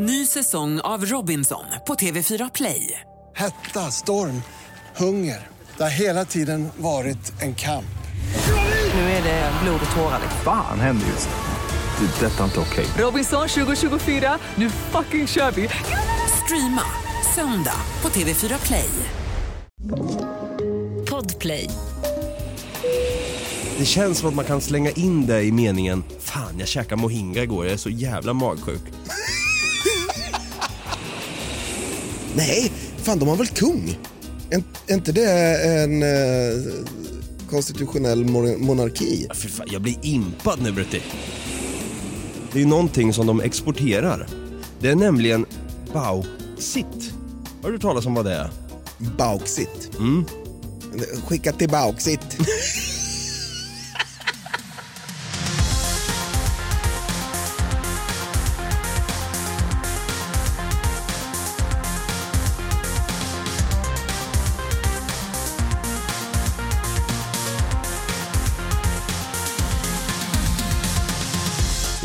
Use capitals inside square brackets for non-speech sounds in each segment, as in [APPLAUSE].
Ny säsong av Robinson på TV4 Play. Hetta, storm, hunger. Det har hela tiden varit en kamp. Nu är det blod och tårar. Fan händer just nu. Det. är Detta är inte okej. Robinson 2024, nu fucking kör vi! Streama söndag på TV4 Play. Podplay. Det känns som att man kan slänga in det i meningen Fan, jag käkade mohinga igår, jag är så jävla magsjuk. Nej, fan de har väl kung? Är inte det en eh, konstitutionell mon- monarki? Fy fan, jag blir impad nu Brutti. Det är ju någonting som de exporterar. Det är nämligen bauxit. Har du hört talas om vad det är? Bauxit. Skicka till Bauxit. [LAUGHS]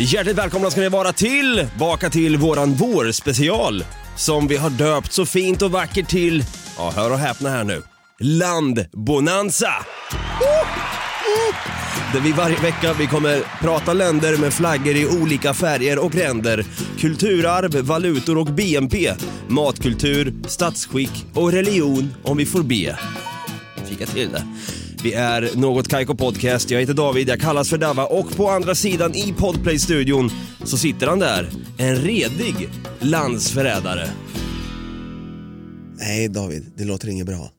Hjärtligt välkomna ska ni vara tillbaka till våran vårspecial som vi har döpt så fint och vackert till, ja hör och häpna här nu, Landbonanza! Där vi varje vecka vi kommer prata länder med flaggor i olika färger och ränder, kulturarv, valutor och BNP, matkultur, statsskick och religion om vi får be. Fika till det. Vi är Något Kaiko Podcast, jag heter David, jag kallas för Dava och på andra sidan i Podplay-studion så sitter han där, en redig landsförrädare. Nej David, det låter inget bra.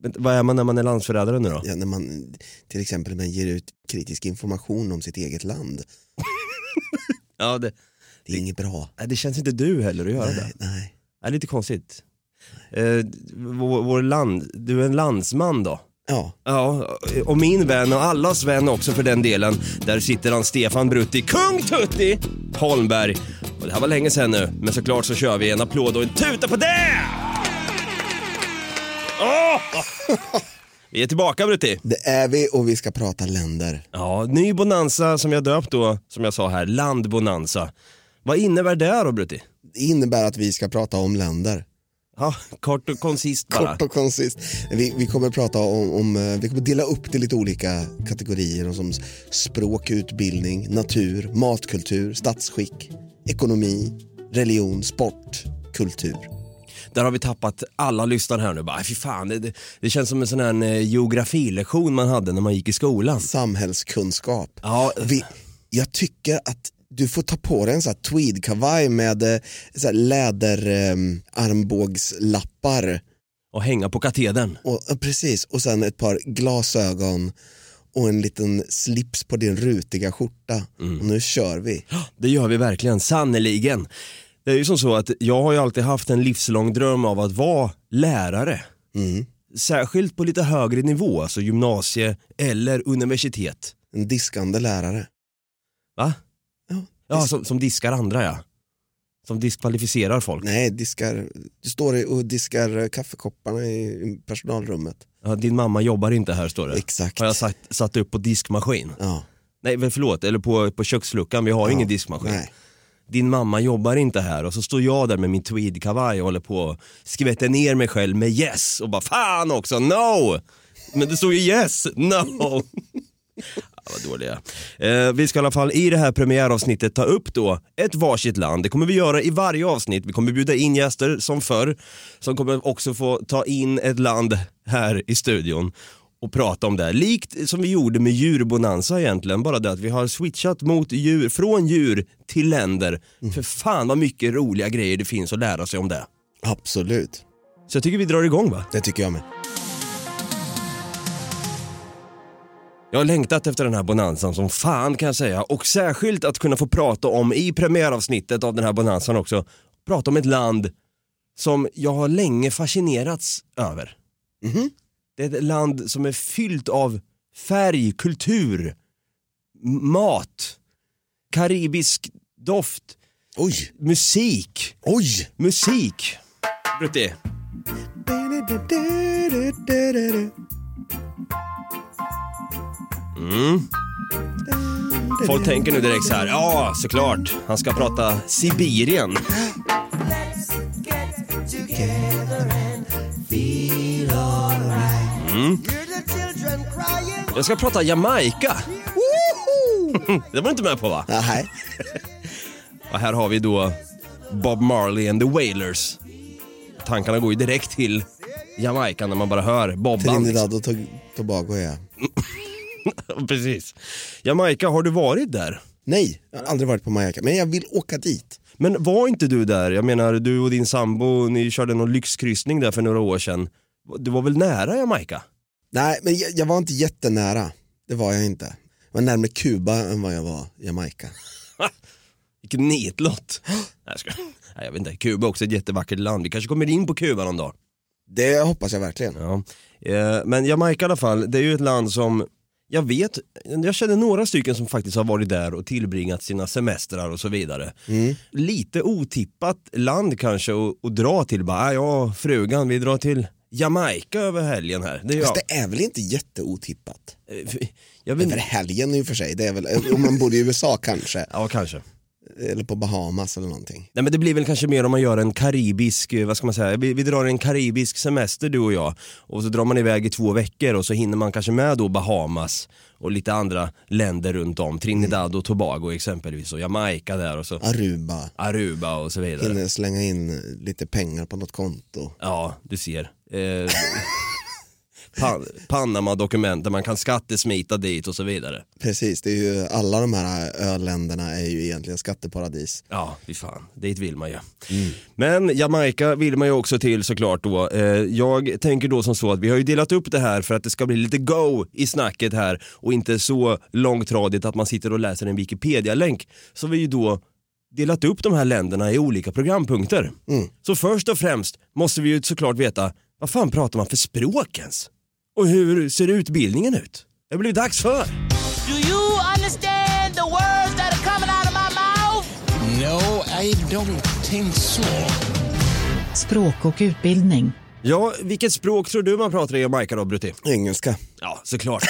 Men vad är man när man är landsförrädare nu då? Ja, när man till exempel man ger ut kritisk information om sitt eget land. [LAUGHS] Ja, det, Det är inget bra. nej, det känns inte du heller att göra det. Nej, nej. Det är lite konstigt. Eh, vår, vår land, du är en landsman då? Ja, Ja, och min vän och allas vän också för den delen. Där sitter han Stefan Brutti, kung Tutti Holmberg. Och det här var länge sedan nu, men såklart så kör vi en applåd och en tuta på det! Åh! [LAUGHS] Vi är tillbaka Brutti. det är vi och vi ska prata länder. Ja, ny bonanza som jag döpt då, som jag sa här, landbonanza. Vad innebär det då Brutti? Det innebär att vi ska prata om länder. Ja, kort och koncist bara. Kort och koncist. Vi, vi kommer prata om, om, eh, vi kommer dela upp det i lite olika kategorier som språk, utbildning, natur, matkultur, statsskick, ekonomi, religion, sport, kultur. Där har vi tappat alla lyssnare här nu. Bara, fy fan, det, det, känns som en sån här eh, geografilektion man hade när man gick i skolan. Samhällskunskap. Ja, Vi, jag tycker att du får ta på dig en sån här tweedkavaj med eh, så här läder eh, armbågslappar och hänga på katedern. och, precis, och sen ett par glasögon och en liten slips på din rutiga skjorta. Och nu kör vi. Det gör vi verkligen, sannoliken. Det är ju som så att jag har ju alltid haft en livslång dröm av att vara lärare. Mm. Särskilt på lite högre nivå, alltså gymnasie eller universitet. En diskande lärare. Va? Ja, som, som diskar andra ja. Som diskvalificerar folk. Nej, diskar, du står och diskar eh, kaffekopparna i, personalrummet. Ja, din mamma jobbar inte här står det. Exakt. Har jag satt, satt upp på diskmaskin. Ja. Nej men förlåt, eller på, på köksluckan, vi har Ja, ingen diskmaskin. nej. Din mamma jobbar inte här och så står jag där med min tweedkavaj och håller på och skvätter ner mig själv med yes och bara fan också, no! Men det står ju yes, no! [LAUGHS] Ja, vad dåliga. Eh, vi ska i alla fall i det här premiäravsnittet ta upp då ett varsitt land. Det kommer vi göra i varje avsnitt. Vi kommer bjuda in gäster som förr, som kommer också få ta in ett land här i studion och prata om det. Likt som vi gjorde med djurbonanza egentligen, bara det att vi har switchat mot djur, från djur till länder. För fan vad mycket roliga grejer det finns att lära sig om det. Absolut, Så jag tycker vi drar igång va? det tycker jag med. Jag har längtat efter den här bonanzan som fan kan jag säga och särskilt att kunna få prata om i premiäravsnittet av den här bonanzan också, prata om ett land som jag har länge fascinerats över. Mhm. Det är ett land som är fyllt av färg, kultur, mat, karibisk doft, Oj, musik, oj! musik. Brutti, mm. Folk tänker nu direkt så här, ja såklart, han ska prata Sibirien. Mm. Jag ska prata Jamaica. [LAUGHS] Det var du inte med på va? Nej. [LAUGHS] Och här har vi då Bob Marley and the Wailers. Tankarna går ju direkt till Jamaica när man bara hör Bobban. Trinidad och Tobago ja. [LAUGHS] Precis. Jamaica, har du varit där? Nej, jag har aldrig varit på Mallorca, men jag vill åka dit. Men var inte du där? Jag menar, du och din sambo, ni körde någon lyxkryssning där för några år sedan. Du var väl nära Jamaica? Nej, men jag, jag var inte jättenära. Det var jag inte. Jag var närmare Kuba än vad jag var Jamaica. [LAUGHS] Vilken nitlott. [GASPS] Nej, ska... Nej, jag vet inte, Kuba är också ett jättevackert land. Vi kanske kommer in på Kuba någon dag. Det hoppas jag verkligen. Ja. Eh, Men Jamaica i alla fall, det är ju ett land som jag vet, jag känner några stycken som faktiskt har varit där och tillbringat sina semestrar och så vidare. Lite otippat land kanske att, att dra till, bara, "Ah, ja frugan vi drar till Jamaica över helgen här. Det är jag. Fast det är väl inte jätteotippat? Eh, jag vet Över helgen i och för sig, det är väl, om man bor i USA kanske, Ja kanske. Eller på Bahamas eller någonting. Nej men det blir väl kanske mer om man gör en karibisk, eh, vad ska man säga, vi, vi drar en karibisk semester du och jag och så drar man iväg i två veckor och så hinner man kanske med då Bahamas och lite andra länder runt om, Trinidad och Tobago exempelvis och Jamaica där och så Aruba, Aruba och så vidare. hinner slänga in lite pengar på något konto. Ja, du ser. Eh, [LAUGHS] Pan- Panama-dokument där man kan skattesmita dit och så vidare. Precis, det är ju, alla de här öländerna är ju egentligen skatteparadis. Ja, fy fan. Dit vill man ju. Men Jamaica vill man ju också till såklart då. Eh, jag tänker då som så att vi har ju delat upp det här för att det ska bli lite go i snacket här och inte så långtradigt att man sitter och läser en Wikipedia-länk. Så vi ju då delat upp de här länderna i olika programpunkter. Så först och främst måste vi ju såklart veta vad fan pratar man för språk ens? Och hur ser utbildningen ut? Det blir dags för Do you understand the words that are coming out of my mouth? No, I don't think so. Språk och utbildning. Ja, vilket språk tror du man pratar i Jamaica då Brutti? Engelska, Ja, såklart.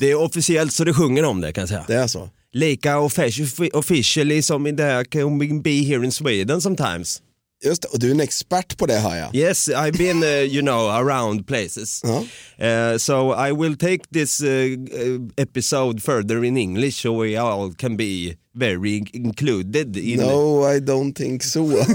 det är officiellt så det sjunger om det kan jag säga. det är så. Lika offici- officially som i det can we be here in Sweden sometimes. Just det, och du är en expert på det hör jag. Yes, I've been, uh, you know, around places. Ja. Uh, so I will take this uh, uh, episode further in English so we all can be very included in No, I don't think so. [LAUGHS]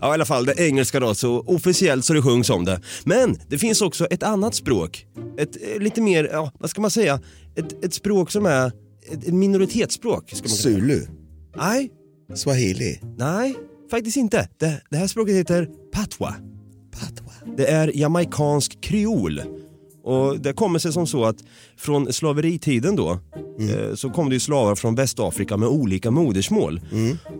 Ja i alla fall det engelska då, så officiellt så det sjungs om det. Men det finns också ett annat språk. Ett eh, lite mer, ja vad ska man säga, ett, ett språk som är ett, ett minoritetsspråk. Ska man säga. Zulu, Nej, swahili, nej, faktiskt inte. Det, det här språket heter patwa. patwa. Det är jamaikansk kreol. Och det kommer sig som så att från slaveritiden då eh, så kom det ju slavar från Västafrika med olika modersmål.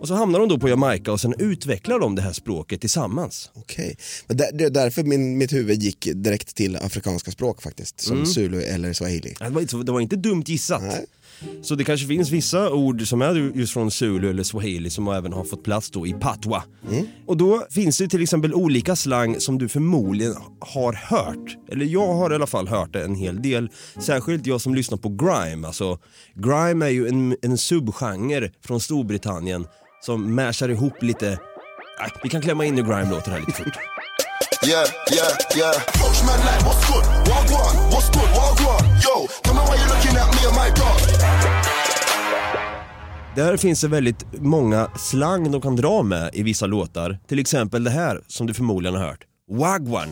Och så hamnar de då på Jamaica och sen utvecklar de det här språket tillsammans. Okej, där, det är därför min, mitt huvud gick direkt till afrikanska språk faktiskt, som zulu eller swahili. Det var, inte, det var inte dumt gissat. Nej. Så det kanske finns vissa ord som är just från zulu eller swahili som även har fått plats då i patwa. Och då finns det till exempel olika slang som du förmodligen har hört. Eller jag har i alla fall hört det en hel del. Särskilt jag som lyssnar på grime. Alltså, grime är ju en, en subgenre från Storbritannien som mashar ihop lite Nej, vi kan klämma in i grime-låten här lite fort. [LAUGHS] Yeah, yeah, yeah. Coach man like, what's good? Wagwan, what's good? Wagwan. Yo, tell me why you looking at me and my dog. Där finns det väldigt många slang de kan dra med i vissa låtar. Till exempel det här som du förmodligen har hört. Wagwan.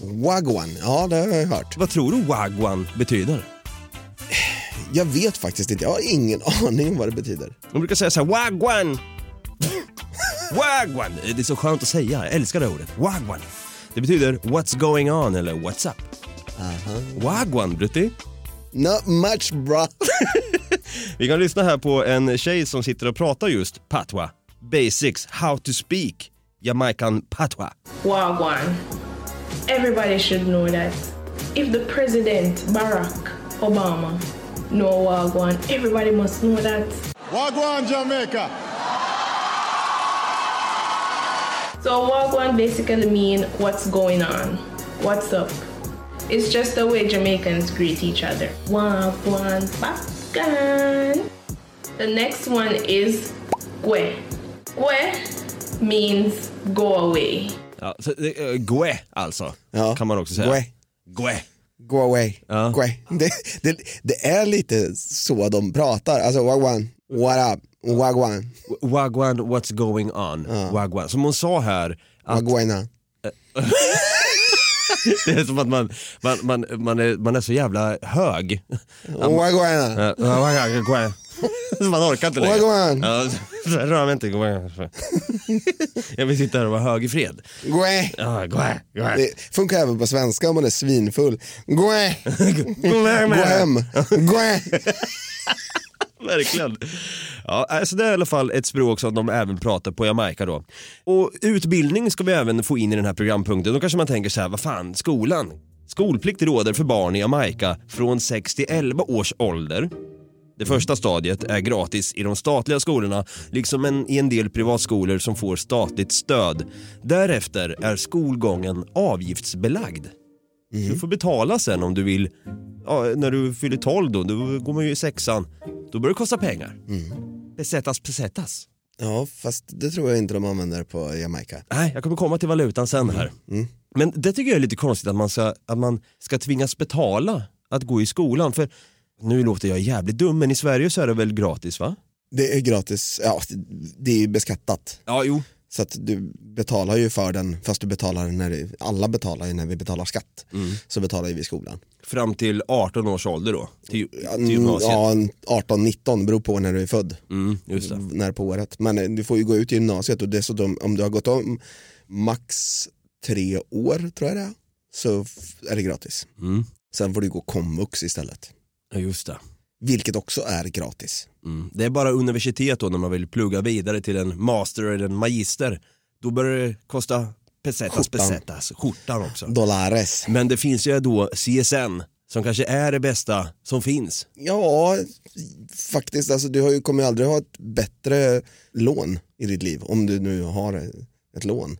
Wagwan, ja det har jag hört. Vad tror du wagwan betyder? Jag vet faktiskt inte, jag har ingen [LAUGHS] aning om vad det betyder. De brukar säga så här, wagwan. Wagwan. Det är så skönt att säga, jag älskar det ordet. Wagwan. Det betyder what's going on eller what's up. Wagwan, Brutti. Not much bra. [LAUGHS] Vi kan lyssna här på en tjej som sitter och pratar just patwa. Basics, how to speak. Jamaican patwa. Wagwan. Everybody should know that. If the president Barack Obama know Wagwan, everybody must know that. Wagwan, Jamaica. So Wagwan basically mean what's going on, what's up. It's just the way Jamaicans greet each other. Wagwan bakan. The next one is gwe. Gwe means go away. Ja, så, eh, gue alltså, Ja. kan man också säga. Gue. Gue. Go away. Ja. Gue. [LAUGHS] Det, det, det är lite så de pratar. Alltså wagwan, what up, wagwan, Wagwan, what's going on? Wagwan. Som hon sa här, att wagwana. [LAUGHS] det är som att man, man, man, man, är, man är så jävla hög. Wagwana. Ja, wagwan. Så [LAUGHS] man orkar inte längre. Wagwan. Ja, rör mig inte. Jag vill sitta här och vara hög i fred. Gue. Ja, gue, gue. Det funkar även på svenska om man är svinfull. Gue. Gå hem. [LAUGHS] Gue. [LAUGHS] Verkligen. Ja, alltså det är i alla fall ett språk som de även pratar på Jamaica då. Och utbildning ska vi även få in i den här programpunkten. Då kanske man tänker så här, vad fan, skolan? Skolplikt råder för barn i Jamaica från 6 till 11 års ålder. Det första stadiet är gratis i de statliga skolorna, liksom en, i en del privatskolor som får statligt stöd. Därefter är skolgången avgiftsbelagd. Du får betala sen om du vill, ja, när du fyller 12 då, då går man ju i sexan. Då börjar det kosta pengar. Pesetas, pesetas. Ja, fast det tror jag inte de använder på Jamaica. Nej, jag kommer komma till valutan sen här. Men det tycker jag är lite konstigt att man, ska, att man ska tvingas betala att gå i skolan. För nu låter jag jävligt dum, men i Sverige så är det väl gratis va? Det är gratis, ja det är ju beskattat. Ja, jo. Så att du betalar ju för den, fast du betalar när alla betalar ju när vi betalar skatt. Så betalar ju vi skolan. Fram till 18 års ålder då, till, Ja, till gymnasiet. Ja, en 18-19 beror på när du är född. Mm. När på året. Men eh, du får ju gå ut i gymnasiet och dessutom om du har gått om max tre år tror jag det är, så är det gratis. Mm. Sen får du gå komvux istället. Ja, just det. Vilket också är gratis. Mm. Det är bara universitet då när man vill plugga vidare till en master eller en magister. Då börjar det kosta pesetas, Skjortan. pesetas, skjortan också. Dollares. Men det finns ju då CSN som kanske är det bästa som finns. Ja, faktiskt. Alltså, du har ju, kommer ju aldrig ha ett bättre lån i ditt liv om du nu har ett lån.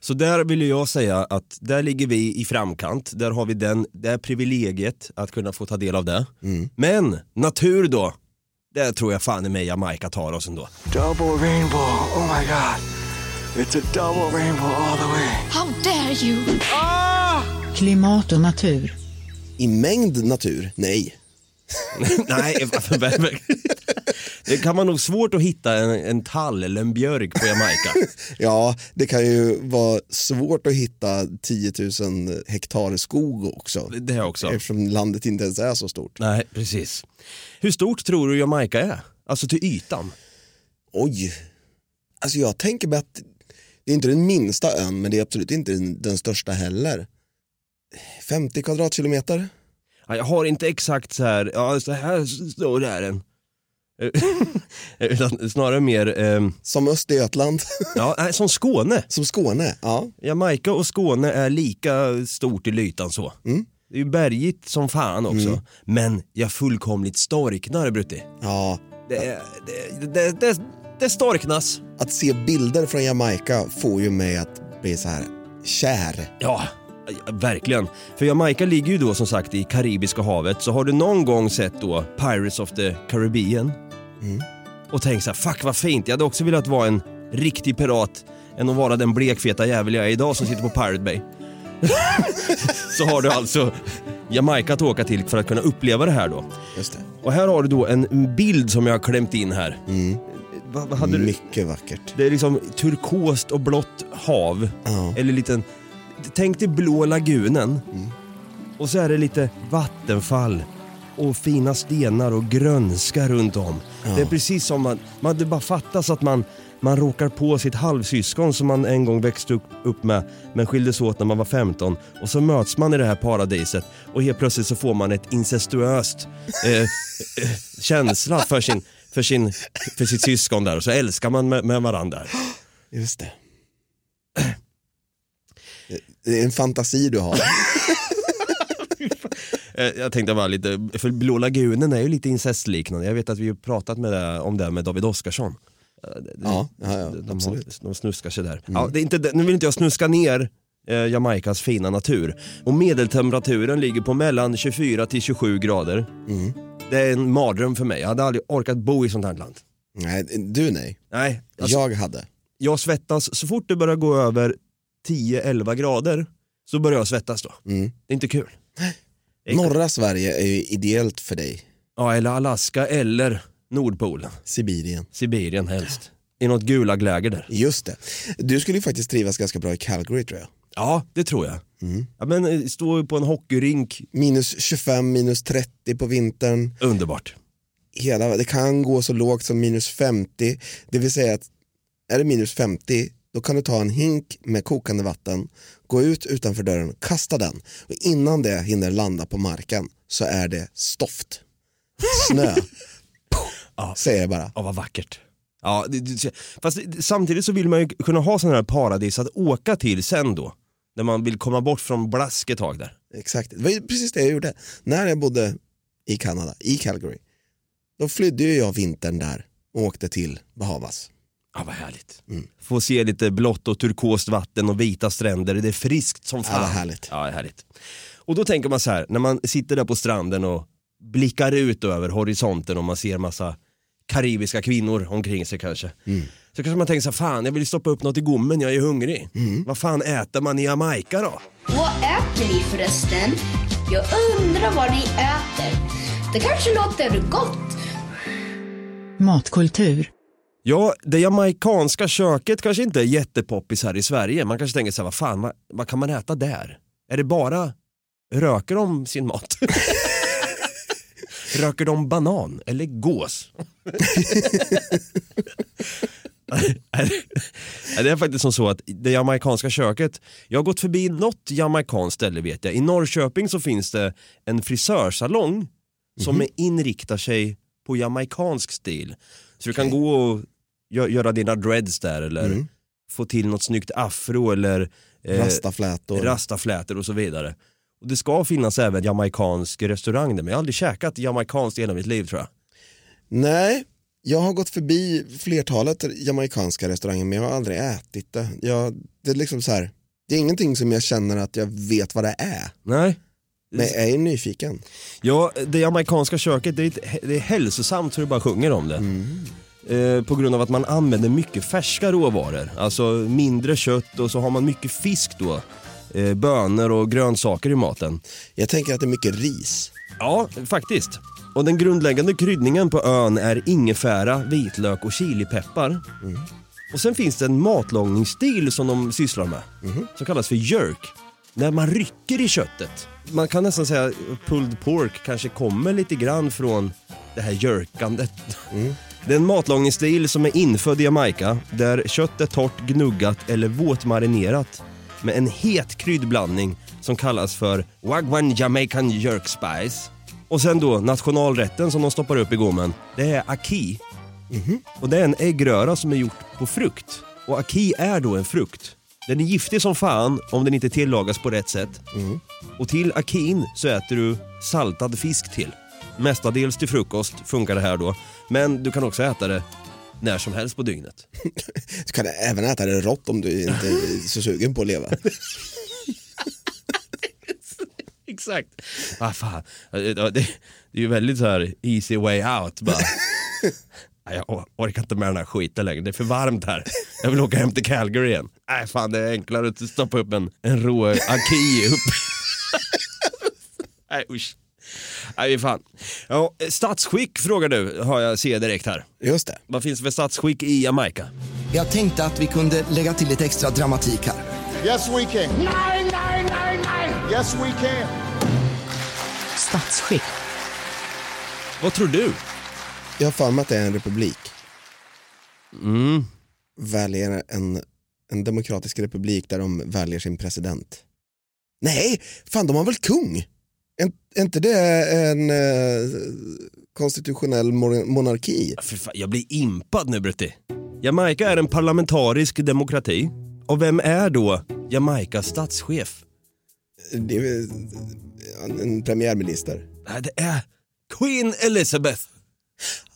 Så där vill jag säga att där ligger vi i framkant. Där har vi den, det är privilegiet att kunna få ta del av det. Men natur då, det tror jag fan i mig Jamaica tar oss ändå. Double rainbow. Oh my god. It's a double rainbow all the way. How dare you! Klimat och natur. I mängd natur, nej. [LAUGHS] Nej, det kan man nog svårt att hitta en, en tall eller en björk på Jamaica. [LAUGHS] Ja, det kan ju vara svårt att hitta 10 000 hektar skog också. Det också. Eftersom landet inte ens är så stort. Nej, precis. Hur stort tror du Jamaica är? Alltså till ytan? Oj. Alltså jag tänker mig att det är inte den minsta ön men det är absolut inte den, den största heller. 50 kvadratkilometer? Ja, jag har inte exakt så här, ja så här stor är den. [LAUGHS] Utan snarare mer, ehm, Som Östergötland, [LAUGHS] ja, nej, som Skåne. som Skåne. Ja. Jamaica och Skåne är lika stort i ytan så. Mm. Det är ju bergigt som fan också. Men jag fullkomligt storknar Brutti. ja. Det, är- det, det, det, det storknas. Att se bilder från Jamaica får ju mig att bli så här kär. Ja, verkligen. För Jamaica ligger ju då som sagt i Karibiska havet. Så har du någon gång sett då Pirates of the Caribbean och tänkt så här, fuck vad fint, jag hade också velat vara en riktig pirat än att vara den blekfeta jävel jag är idag som sitter på Pirate Bay. [LAUGHS] så har du alltså Jamaica att åka till för att kunna uppleva det här då. Just det. Och här har du då en bild som jag har klämt in här. Vad, vad hade du? Mycket vackert. Det är liksom turkost och blått hav. Ja. Eller liten, tänk dig blå lagunen. Och så är det lite vattenfall och fina stenar och grönska runt om. Det är precis som man, man det bara fattas att man, man råkar på sitt halvsyskon som man en gång växte upp, med men skildes åt när man var 15 och så möts man i det här paradiset och helt plötsligt så får man ett incestuöst eh, eh, känsla för, sin, för, sin, för sitt syskon där och så älskar man med, med varandra. Just det. Det är en fantasi du har. [LAUGHS] Eh, Jag tänkte bara lite, för Blå lagunen är ju lite incestliknande. Jag vet att vi har pratat med det, om det med David Oskarsson. Eh, Ja, ja, ja de, absolut. de snuskar sig där. Ja, det är inte, nu vill inte jag snuska ner eh, Jamaicas fina natur. Och medeltemperaturen ligger på mellan 24 till 27 grader. Det är en mardröm för mig. Jag hade aldrig orkat bo i sånt här land. Nej, du nej. Nej, alltså, Jag hade. jag svettas så fort det börjar gå över 10-11 grader så börjar jag svettas då. Mm. Det är inte kul. [LAUGHS] Norra Sverige är ju ideellt för dig. Ja, eller Alaska eller Nordpolen. Sibirien. Sibirien helst. I något gulagläger där. Just det. Du skulle ju faktiskt trivas ganska bra i Calgary tror jag. Ja, det tror jag. Ja, men eh, stå på en hockeyrink, Minus 25, minus 30 på vintern. underbart. Hela, det kan gå så lågt som minus 50. Det vill säga att är det minus 50 då kan du ta en hink med kokande vatten, gå ut utanför dörren, kasta den och innan det hinner landa på marken så är det stoft. Snö. [LAUGHS] Ja. Säger jag bara. Ja, vad vackert. Ja, fast samtidigt så vill man ju kunna ha sådana här paradis att åka till sen då. När man vill komma bort från blask ett tag där. Exakt, det var precis det jag gjorde. När jag bodde i Kanada, i Calgary, då flydde ju jag vintern där och åkte till Bahamas. Ja, vad härligt. Få se lite blått och turkost vatten och vita stränder. Det är friskt som fan. vad härligt. Ja, härligt. Och då tänker man så här, när man sitter där på stranden och blickar ut över horisonten och man ser massa karibiska kvinnor omkring sig kanske. Så kanske man tänker så här, fan jag vill stoppa upp något i gommen, jag är hungrig. Vad fan äter man i Jamaica då? Vad äter ni förresten? Jag undrar vad ni äter. Det kanske låter gott. Matkultur. Ja, det jamaicanska köket kanske inte är jättepoppis här i Sverige. Man kanske tänker så här, vad fan, vad, vad kan man äta där? Är det bara, röker de sin mat? [LAUGHS] röker de banan eller gås? [LAUGHS] det är faktiskt som så att det jamaicanska köket, jag har gått förbi något jamaicanskt ställe vet jag. I Norrköping så finns det en frisörsalong som är inriktar sig på jamaicansk stil. Så du kan gå och gö- göra dina dreads där eller få till något snyggt afro eller eh, Rastaflätor. rastaflätor och så vidare. Och det ska finnas även jamaicansk restaurang där, men jag har aldrig käkat jamaicanskt i hela mitt liv tror jag. Nej, jag har gått förbi flertalet jamaicanska restauranger men jag har aldrig ätit det. Jag, det är liksom så här, det är ingenting som jag känner att jag vet vad det är. Nej. Men jag är nyfiken. Ja, det jamaicanska köket det är, det är hälsosamt så det bara sjunger om det. Eh, på grund av att man använder mycket färska råvaror. Alltså mindre kött och så har man mycket fisk då. Eh, bönor och grönsaker i maten. Jag tänker att det är mycket ris. Ja, faktiskt. Och den grundläggande kryddningen på ön är ingefära, vitlök och chilipeppar. Och sen finns det en matlagningsstil som de sysslar med. Som kallas för jerk. När man rycker i köttet. Man kan nästan säga att pulled pork kanske kommer lite grann från det här jerkandet. Det är en matlagningsstil som är infödd i Jamaica där kött är torrt, gnuggat eller våtmarinerat med en het kryddblandning som kallas för Wagwan Jamaican Jerk Spice. Och sen då nationalrätten som de stoppar upp i gommen, det är aki. Och det är en äggröra som är gjort på frukt. Och aki är då en frukt. Den är giftig som fan om den inte tillagas på rätt sätt. Och till akin så äter du saltad fisk till. Mestadels till frukost funkar det här då. Men du kan också äta det när som helst på dygnet. [LAUGHS] Du kan även äta det rått om du inte är så sugen på att leva. [LAUGHS] Exakt. Ah, fan. Det, det, det är ju väldigt så här easy way out bara. [LAUGHS] Jag or- orkar inte med den här skiten längre, det är för varmt här. Jag vill åka hem till Calgary igen. Nej fan det är enklare att stoppa upp en, en rå aki upp. Nej usch. Nej fan. Ja, statsskick frågar du, har jag ser direkt här. Just det. Vad finns det för statsskick i Jamaica? Jag tänkte att vi kunde lägga till lite extra dramatik här. Yes, we can. Nine, nine, nine, nine. Yes, we can. Statsskick. Vad tror du? Jag har för mig att det är en republik. Mm. Väljer en, en demokratisk republik där de väljer sin president. Nej, fan de har väl kung? Inte det en eh, konstitutionell mon- monarki? Fan, jag blir impad nu Brutti. Jamaica är en parlamentarisk demokrati. Och vem är då Jamaicas statschef? Det är en premiärminister. Nej, det är Queen Elizabeth.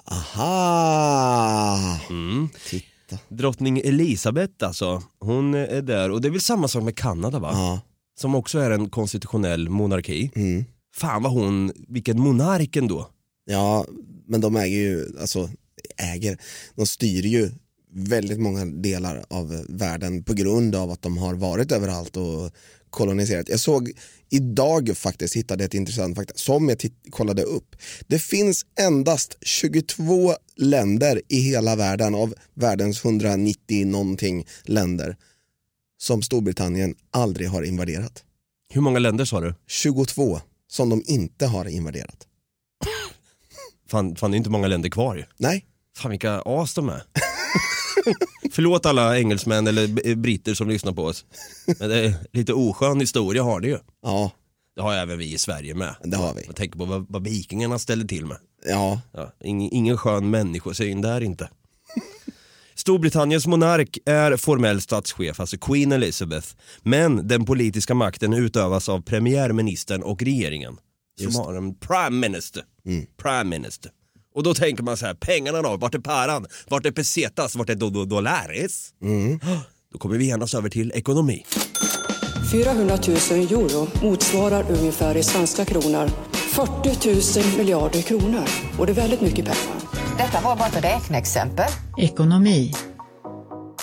Aha! Mm. Berätta. Drottning Elisabeth alltså, hon är där och det är väl samma sak med Kanada va? Ja. Som också är en konstitutionell monarki. Mm. Fan vad hon, vilken monark ändå. Ja, men de äger ju, alltså äger, de styr ju väldigt många delar av världen på grund av att de har varit överallt och koloniserat. Jag såg idag faktiskt, hittade ett intressant fakta som jag kollade upp. Det finns endast 22 länder i hela världen av världens 190 någonting länder som Storbritannien aldrig har invaderat. Hur många länder sa du? 22 som de inte har invaderat. Fan, fan det är inte många länder kvar ju. Nej. Fan vilka as de är. [LAUGHS] Förlåt alla engelsmän eller britter som lyssnar på oss. Men det är lite oskön historia har det ju. Ja, Det har även vi i Sverige med. det har vi. Jag tänker på vad, vad vikingarna ställde till med. Ja, Ja, ingen, ingen skön människosyn där inte. Storbritanniens monark är formell statschef, alltså Queen Elizabeth. Men den politiska makten utövas av premiärministern och regeringen. Som Just. har en prime minister. Mm. Prime minister. Och då tänker man så här, pengarna då? Vart är paran? Vart är pesetas? Vart är do, do, dollares? Mm. Då kommer vi genast över till ekonomi. 400 000 euro motsvarar ungefär i svenska kronor 40 000 miljarder kronor. Och det är väldigt mycket pengar. Detta var bara ett räkneexempel. Ekonomi.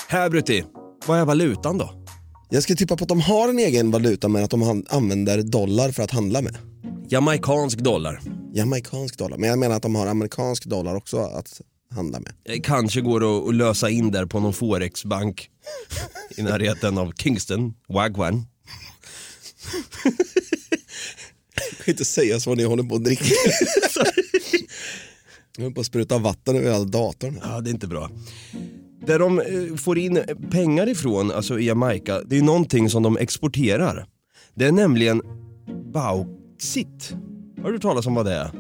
Här Brutti, vad är valutan då? jag ska tippa på att de har en egen valuta men att de använder dollar för att handla med. Jamaicansk dollar. Jamaicansk dollar, men jag menar att de har amerikansk dollar också att handla med. Eh, Kanske går att, att lösa in där på någon forexbank i närheten av Kingston, Wagwan. [LAUGHS] Jag kan inte säga så när jag håller på att dricka. [LAUGHS] [LAUGHS] jag håller på att spruta vatten över hela datorn. Ja, det är inte bra. Där de eh, får in pengar ifrån, alltså i Jamaica, det är någonting som de exporterar. Det är nämligen bauxit. Har du talat om vad det är?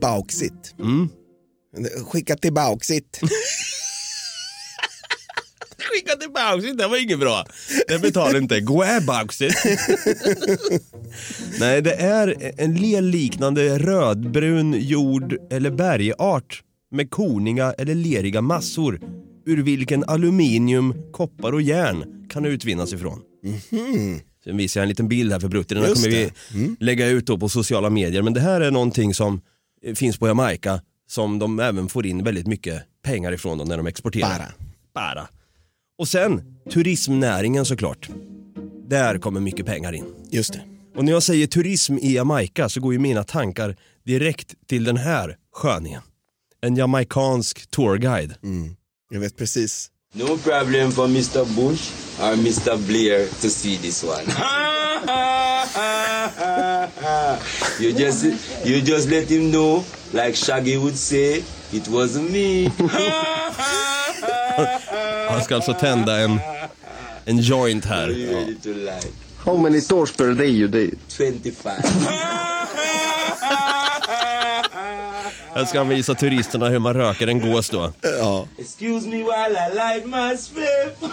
Bauxit. Mm. Skicka till bauxit. [LAUGHS] Bauxit, det var inget bra. Det betalar inte. Gå bauxit. [LAUGHS] Nej, det är en lelliknande rödbrun jord eller bergart med korniga eller leriga massor ur vilken aluminium, koppar och järn kan utvinnas ifrån. Sen visar jag en liten bild här för Brutti, den här Just kommer vi. Mm. lägga ut då på sociala medier. Men det här är någonting som eh, finns på Jamaica som de även får in väldigt mycket pengar ifrån när de exporterar. Bara. Bara. Och sen turismnäringen såklart. Där kommer mycket pengar in. Just det. Och när jag säger turism i Jamaica så går ju mina tankar direkt till den här sköningen. En jamaicansk tourguide. Jag vet precis. No problem for Mr. Bush or Mr. Blair to see this one. [LAUGHS] you just you just let him know, like Shaggy would say, it wasn't me. [LAUGHS] Han ska alltså tända en, en joint här. Ja. How many doors per day you did? 25. Här ska han visa turisterna hur man röker en gås då. Ja. Excuse me while I light my spliff.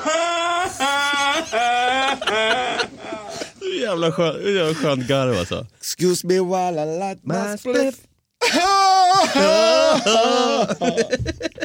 Jävla skön, jävla skönt garv alltså. Excuse me while I light my spliff. [LAUGHS] [LAUGHS]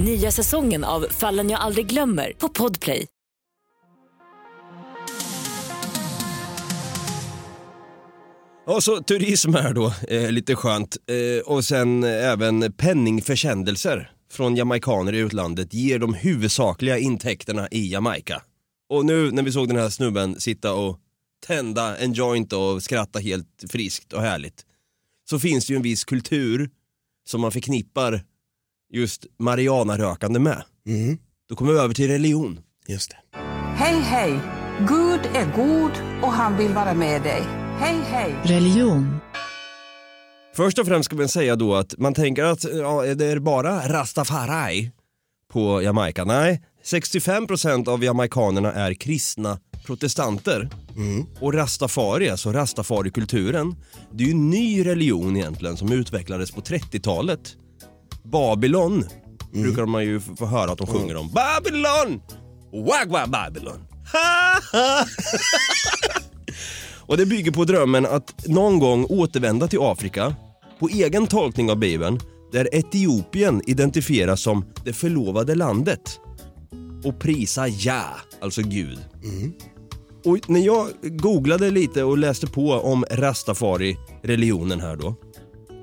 Nya säsongen av Fallen jag aldrig glömmer på Podplay. Och så turism här då, eh, lite skönt. Eh, och sen även penningförsändelser från jamaikaner i utlandet ger de huvudsakliga intäkterna i Jamaica. Och nu när vi såg den här snubben sitta och tända en joint och skratta helt friskt och härligt. Så finns det ju en viss kultur som man förknippar just marijuana-rökande med. Då kommer vi över till religion. Just det. Hej, hej! Gud är god och han vill vara med dig. Hej, hej! Religion. Först och främst ska man säga då att man tänker att ja, det är bara rastafari på Jamaica. Nej, 65% av jamaikanerna är kristna protestanter. Och rastafari, alltså rastafarikulturen, det är ju en ny religion egentligen som utvecklades på 30-talet. Babylon brukar man ju få höra att de sjunger om. Babylon! Wagwa Babylon! Ha, [LAUGHS] ha. Och det bygger på drömmen att någon gång återvända till Afrika på egen tolkning av Bibeln där Etiopien identifieras som det förlovade landet och prisa Ja, alltså Gud. Och när jag googlade lite och läste på om rastafari-religionen här då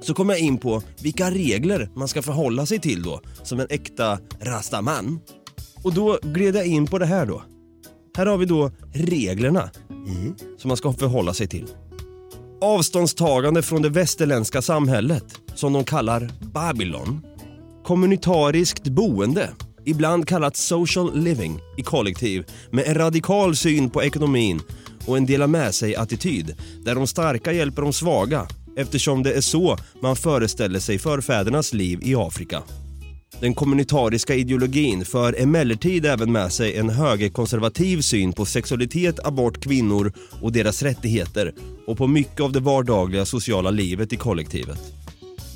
så kom jag in på vilka regler man ska förhålla sig till då som en äkta rastaman. Och då gled jag in på det här då. Här har vi då reglerna som man ska förhålla sig till. Avståndstagande från det västerländska samhället, som de kallar Babylon. Kommunitariskt boende, ibland kallat social living i kollektiv med en radikal syn på ekonomin och en dela med sig-attityd där de starka hjälper de svaga eftersom det är så man föreställer sig förfädernas liv i Afrika. Den kommunitariska ideologin för emellertid även med sig en högerkonservativ syn på sexualitet, abort, kvinnor och deras rättigheter och på mycket av det vardagliga sociala livet i kollektivet.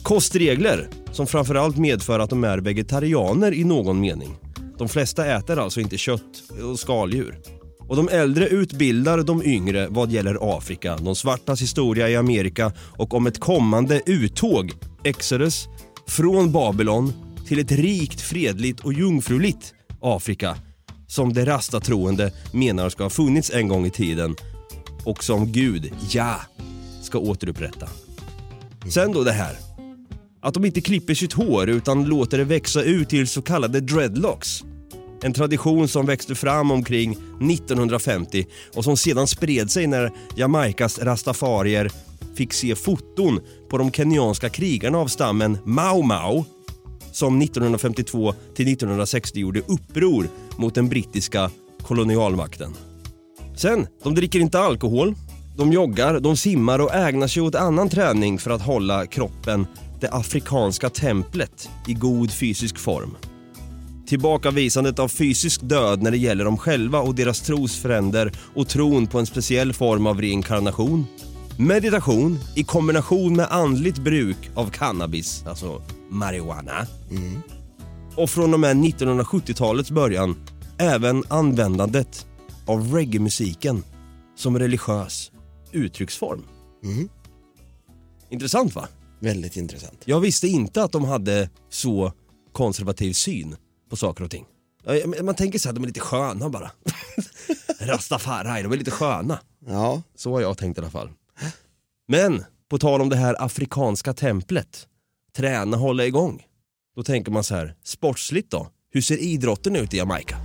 Kostregler som framförallt medför att de är vegetarianer i någon mening. De flesta äter alltså inte kött och skaldjur. Och de äldre utbildar de yngre vad gäller Afrika, de svartas historia i Amerika och om ett kommande uttåg, Exodus, från Babylon till ett rikt, fredligt och jungfruligt Afrika som de rastatroende menar ska ha funnits en gång i tiden och som Gud, ja, ska återupprätta. Sen då det här. Att de inte klipper sitt hår utan låter det växa ut till så kallade dreadlocks. En tradition som växte fram omkring 1950 och som sedan spred sig när Jamaicas rastafarier fick se foton på de kenyanska krigarna av stammen Mau Mau som 1952 till 1960 gjorde uppror mot den brittiska kolonialmakten. Sen, de dricker inte alkohol, de joggar, de simmar och ägnar sig åt annan träning för att hålla kroppen, det afrikanska templet, i god fysisk form. Tillbakavisandet av fysisk död när det gäller dem själva och deras trosfränder och tron på en speciell form av reinkarnation. Meditation i kombination med andligt bruk av cannabis, alltså marijuana. Och från och med 1970-talets början även användandet av reggae-musiken som religiös uttrycksform. Intressant va? Väldigt intressant. Jag visste inte att de hade så konservativ syn på saker och ting. Man tänker så här, de är lite sköna bara. [LAUGHS] Rastafari, de är lite sköna. Ja. Så har jag tänkt i alla fall. Men på tal om det här afrikanska templet, träna, hålla igång. Då tänker man så här, sportsligt då? Hur ser idrotten ut i Jamaica?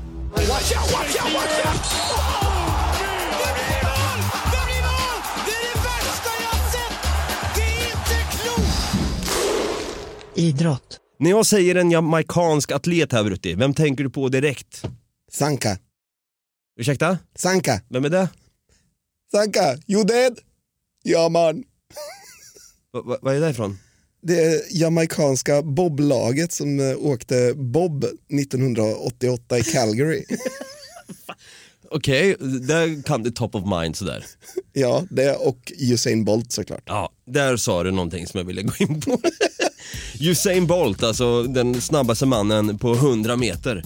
Idrott. När jag säger en jamaicansk atlet här Brutti, vem tänker du på direkt? Sanka. Ursäkta? Sanka. Vem är det? Sanka, you dead? Ja man. Va- va- Vad är det ifrån? Det är jamaicanska boblaget som eh, åkte bob 1988 i Calgary. [LAUGHS] Okej, där kan du top of mind sådär. ja, det och Usain Bolt såklart. Ja, där sa du någonting som jag ville gå in på. [LAUGHS] Usain Bolt, alltså den snabbaste mannen på 100 meter.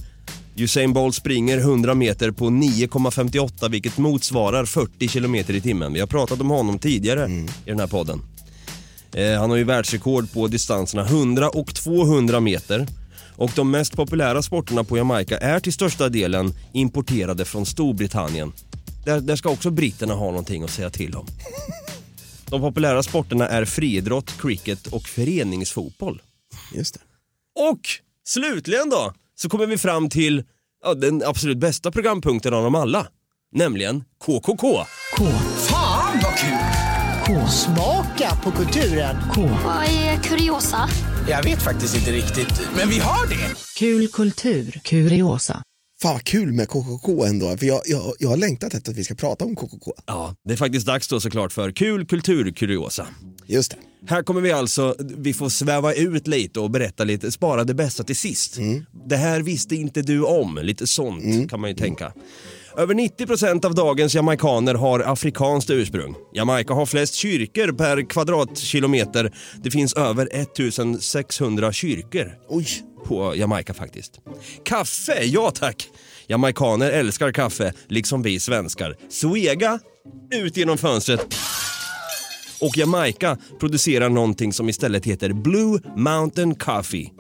Usain Bolt springer 100 meter på 9,58 vilket motsvarar 40 kilometer i timmen. Vi har pratat om honom tidigare i den här podden. Eh, han har ju världsrekord på distanserna 100 och 200 meter. Och de mest populära sporterna på Jamaica är till största delen importerade från Storbritannien. Där, där ska också britterna ha någonting att säga till om. [LAUGHS] De populära sporterna är friidrott, cricket och föreningsfotboll. Just det. Och slutligen då så kommer vi fram till ja, den absolut bästa programpunkten av dem alla. Nämligen KKK. K. Fan vad kul! K. Smaka på kulturen. K. Vad är kuriosa? Jag vet faktiskt inte riktigt, men vi har det. Kul kultur. Kuriosa. Fan vad kul med KKK ändå, för jag, jag, jag har längtat efter att vi ska prata om KKK. Ja, det är faktiskt dags då såklart för kul kulturkuriosa. Just det. Här kommer vi alltså, vi får sväva ut lite och berätta lite, spara det bästa till sist. Det här visste inte du om, lite sånt kan man ju tänka. Över 90% av dagens jamaikaner har afrikanskt ursprung. Jamaica har flest kyrkor per kvadratkilometer. Det finns över 1600 kyrkor Oj. På Jamaica faktiskt. Kaffe, ja tack! Jamaikaner älskar kaffe, liksom vi svenskar. Svega, ut genom fönstret. Och Jamaica producerar någonting som istället heter Blue Mountain Coffee.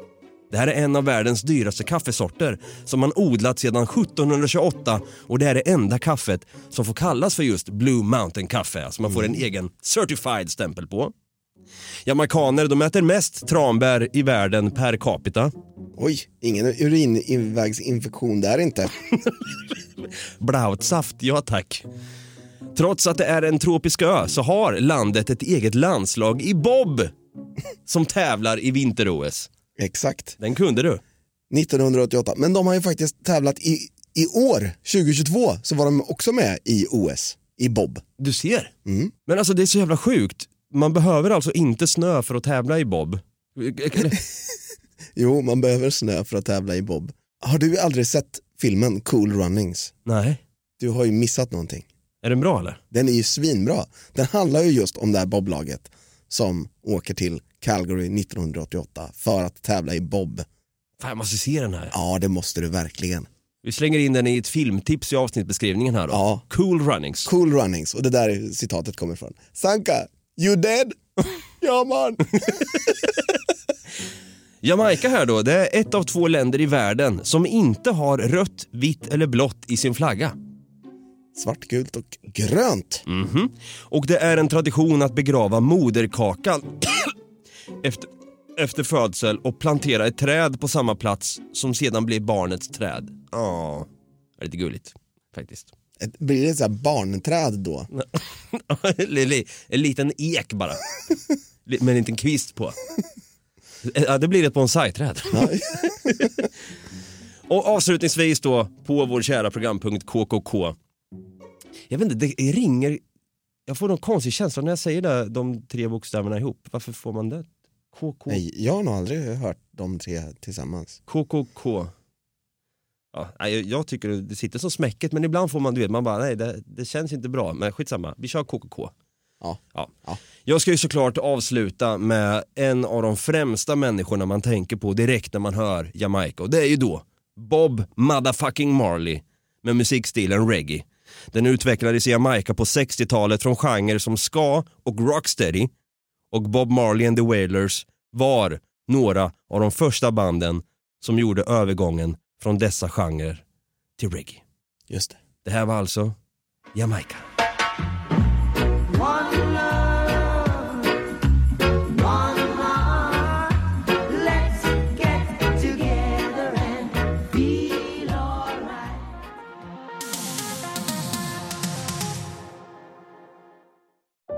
Det här är en av världens dyraste kaffesorter som man odlat sedan 1728 och det är det enda kaffet som får kallas för just Blue Mountain kaffe. Alltså man får en egen certified stämpel på. Jamaikaner de äter mest tranbär i världen per capita. Oj, ingen urinvägsinfektion där inte. [LAUGHS] Blautsaft, ja tack. Trots att det är en tropisk ö så har landet ett eget landslag i bob som tävlar i vinter-OS. Exakt. Den kunde du. 1988, men de har ju faktiskt tävlat i, i år, 2022, så var de också med i OS, i bob. Du ser. Mm. Men alltså det är så jävla sjukt. Man behöver alltså inte snö för att tävla i bob. [LAUGHS] Jo, man behöver snö för att tävla i bob. Har du aldrig sett filmen Cool Runnings? Nej. Du har ju missat någonting. Är den bra eller? Den är ju svinbra. Den handlar ju just om det här boblaget som åker till Calgary 1988 för att tävla i bob. Fan jag måste se den här. Ja, det måste du verkligen. Vi slänger in den i ett filmtips i avsnittbeskrivningen här då. Ja. Cool Runnings. Cool Runnings, och det där citatet kommer ifrån. Sanka, you dead? [LAUGHS] ja man. [LAUGHS] Jamaica här då, det är ett av två länder i världen som inte har rött, vitt eller blått i sin flagga. Svart, gult och grönt. Mhm. Och det är en tradition att begrava moderkakan [COUGHS] efter, efter födsel och plantera ett träd på samma plats som sedan blir barnets träd. Ja, det är lite gulligt faktiskt. Ett, blir det ett så här barnträd då? [LAUGHS] En liten ek bara. [LAUGHS] Med en liten kvist på. Ja, det blir ett bonsai-träd. [LAUGHS] Och avslutningsvis då på vår kära programpunkt KKK. Jag vet inte, det ringer... Jag får någon konstig känsla när jag säger det, de tre bokstäverna ihop. Varför får man det? KK... Nej, jag har nog aldrig hört de tre tillsammans. KKK. Ja, nej, jag tycker det sitter så smäcket men ibland får man, du vet, man bara nej det, det känns inte bra. Men skitsamma, vi kör KKK. Ja. Ja. Jag ska ju såklart avsluta med en av de främsta människorna man tänker på direkt när man hör Jamaica och det är ju då Bob motherfucking Marley med musikstilen reggae. Den utvecklades i Jamaica på 60-talet från genrer som ska och rocksteady och Bob Marley and the Wailers var några av de första banden som gjorde övergången från dessa genrer till reggae. Just det. Det här var alltså Jamaica.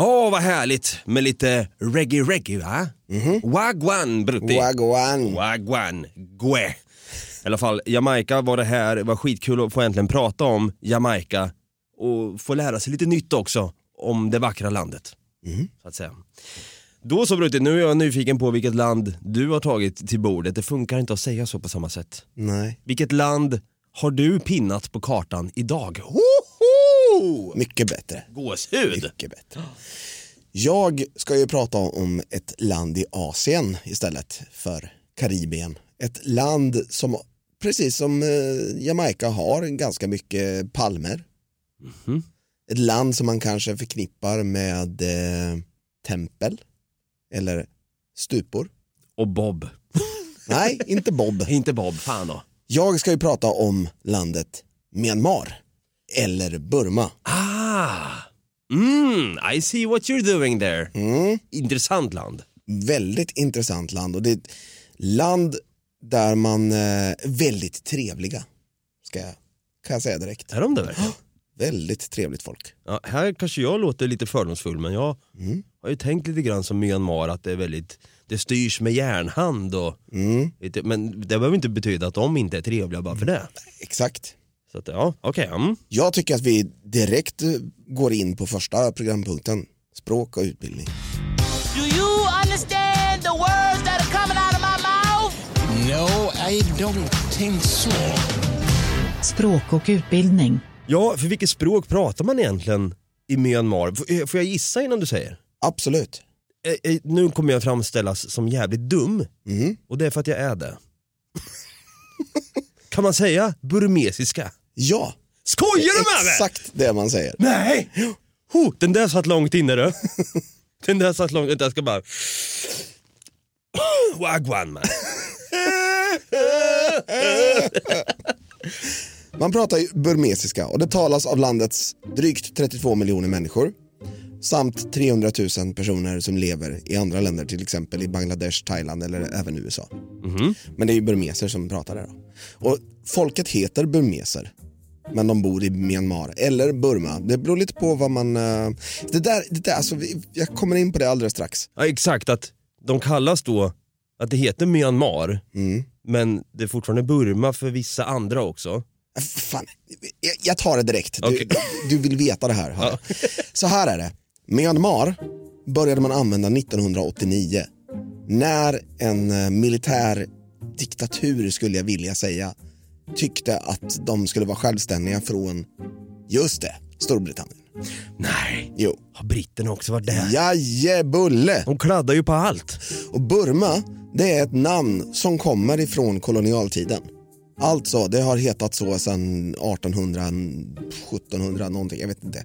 Åh, vad härligt med lite reggae-reggae va? Wagwan brutti. Wagwan. Wagwan. Gue. I alla fall, Jamaica var det här, var skitkul att få äntligen prata om Jamaica och få lära sig lite nytt också om det vackra landet. Mm. Så att säga. Då så Brutti, nu är jag nyfiken på vilket land du har tagit till bordet. Det funkar inte att säga så på samma sätt. Nej. Vilket land har du pinnat på kartan idag? Mycket bättre. Gåshud! Mycket bättre. Jag ska ju prata om ett land i Asien istället för Karibien. Ett land som precis som eh, Jamaica har ganska mycket palmer. Mhm. Ett land som man kanske förknippar med eh, tempel eller stupor. Och Bob. [LAUGHS] Nej, inte Bob. inte Bob, fan då. Jag ska ju prata om landet Myanmar eller Burma. Ah! Mm, I see what you're doing there. Intressant land. Väldigt intressant land och det är ett land där man eh, är väldigt trevliga. Ska jag, kan jag säga direkt. Är de det verkligen? [GASPS] Väldigt trevligt folk. Ja, här kanske jag låter lite fördomsfull men jag Mm. har ju tänkt lite grann som Myanmar att det är väldigt det styrs med järnhand och Mm. men det behöver inte betyda att de inte är trevliga bara för det. Exakt. Så att, ja, okej. mm. Jag tycker att vi direkt eh, går in på första programpunkten. Språk och utbildning. Do you understand the words that are coming out of my mouth? No, I don't think so. Språk och utbildning. Ja, för vilket språk pratar man egentligen i Myanmar? Eh, Får jag gissa innan du säger? Absolut. Eh, Nu kommer jag framställas som jävligt dum Mm. och det är för att jag är det. kan man säga burmesiska? Ja, Skojar du med mig? exakt det man säger. Nej! Ho, den där satt långt inne du. [LAUGHS] Den där satt långt inne, jag ska bara... [SNIFFS] Wagwan man. [LAUGHS] Man pratar burmesiska och det talas av landets drygt 32 miljoner människor samt 300 000 personer som lever i andra länder, till exempel i Bangladesh, Thailand eller även USA. Men det är ju burmeser som pratar där. Då. Och folket heter burmeser, men de bor i Myanmar eller Burma. Det beror lite på vad man... eh, Det där, det där alltså, jag kommer in på det alldeles strax. Ja, exakt, att de kallas då, att det heter Myanmar, Mm. men det är fortfarande Burma för vissa andra också. Fan, jag, tar det direkt. Du, Okej. du vill veta det här. jag. Så här är det. Myanmar började man använda 1989 när en eh, militär diktatur skulle jag vilja säga tyckte att de skulle vara självständiga från, just det, Storbritannien. Nej, Jo. har britterna också varit där? Jajebulle! De kladdar ju på allt. Och Burma, det är ett namn som kommer ifrån kolonialtiden. Alltså, det har hetat så sedan 1800, 1700 någonting, jag vet inte.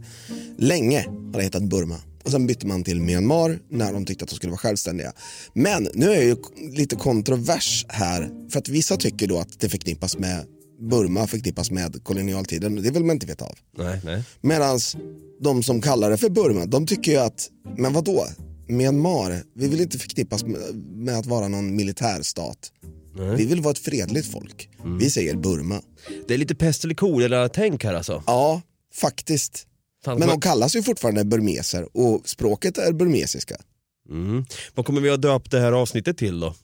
Länge har det hetat Burma. Och sen bytte man till Myanmar när de tyckte att de skulle vara självständiga. Men nu är ju lite kontrovers här, för att vissa tycker då att det förknippas med Burma förknippas med kolonialtiden, det vill man inte veta av. Nej, nej. Medan de som kallar det för Burma, de tycker ju att, men vad då? Myanmar, vi vill inte förknippas med, med att vara någon militärstat. Vi vill vara ett fredligt folk. Vi säger Burma. Det är lite pest eller kolera tänk här alltså. Ja, faktiskt. Fan, Men de kallas ju fortfarande burmeser och språket är burmesiska. Mm. Vad kommer vi att döpa det här avsnittet till då?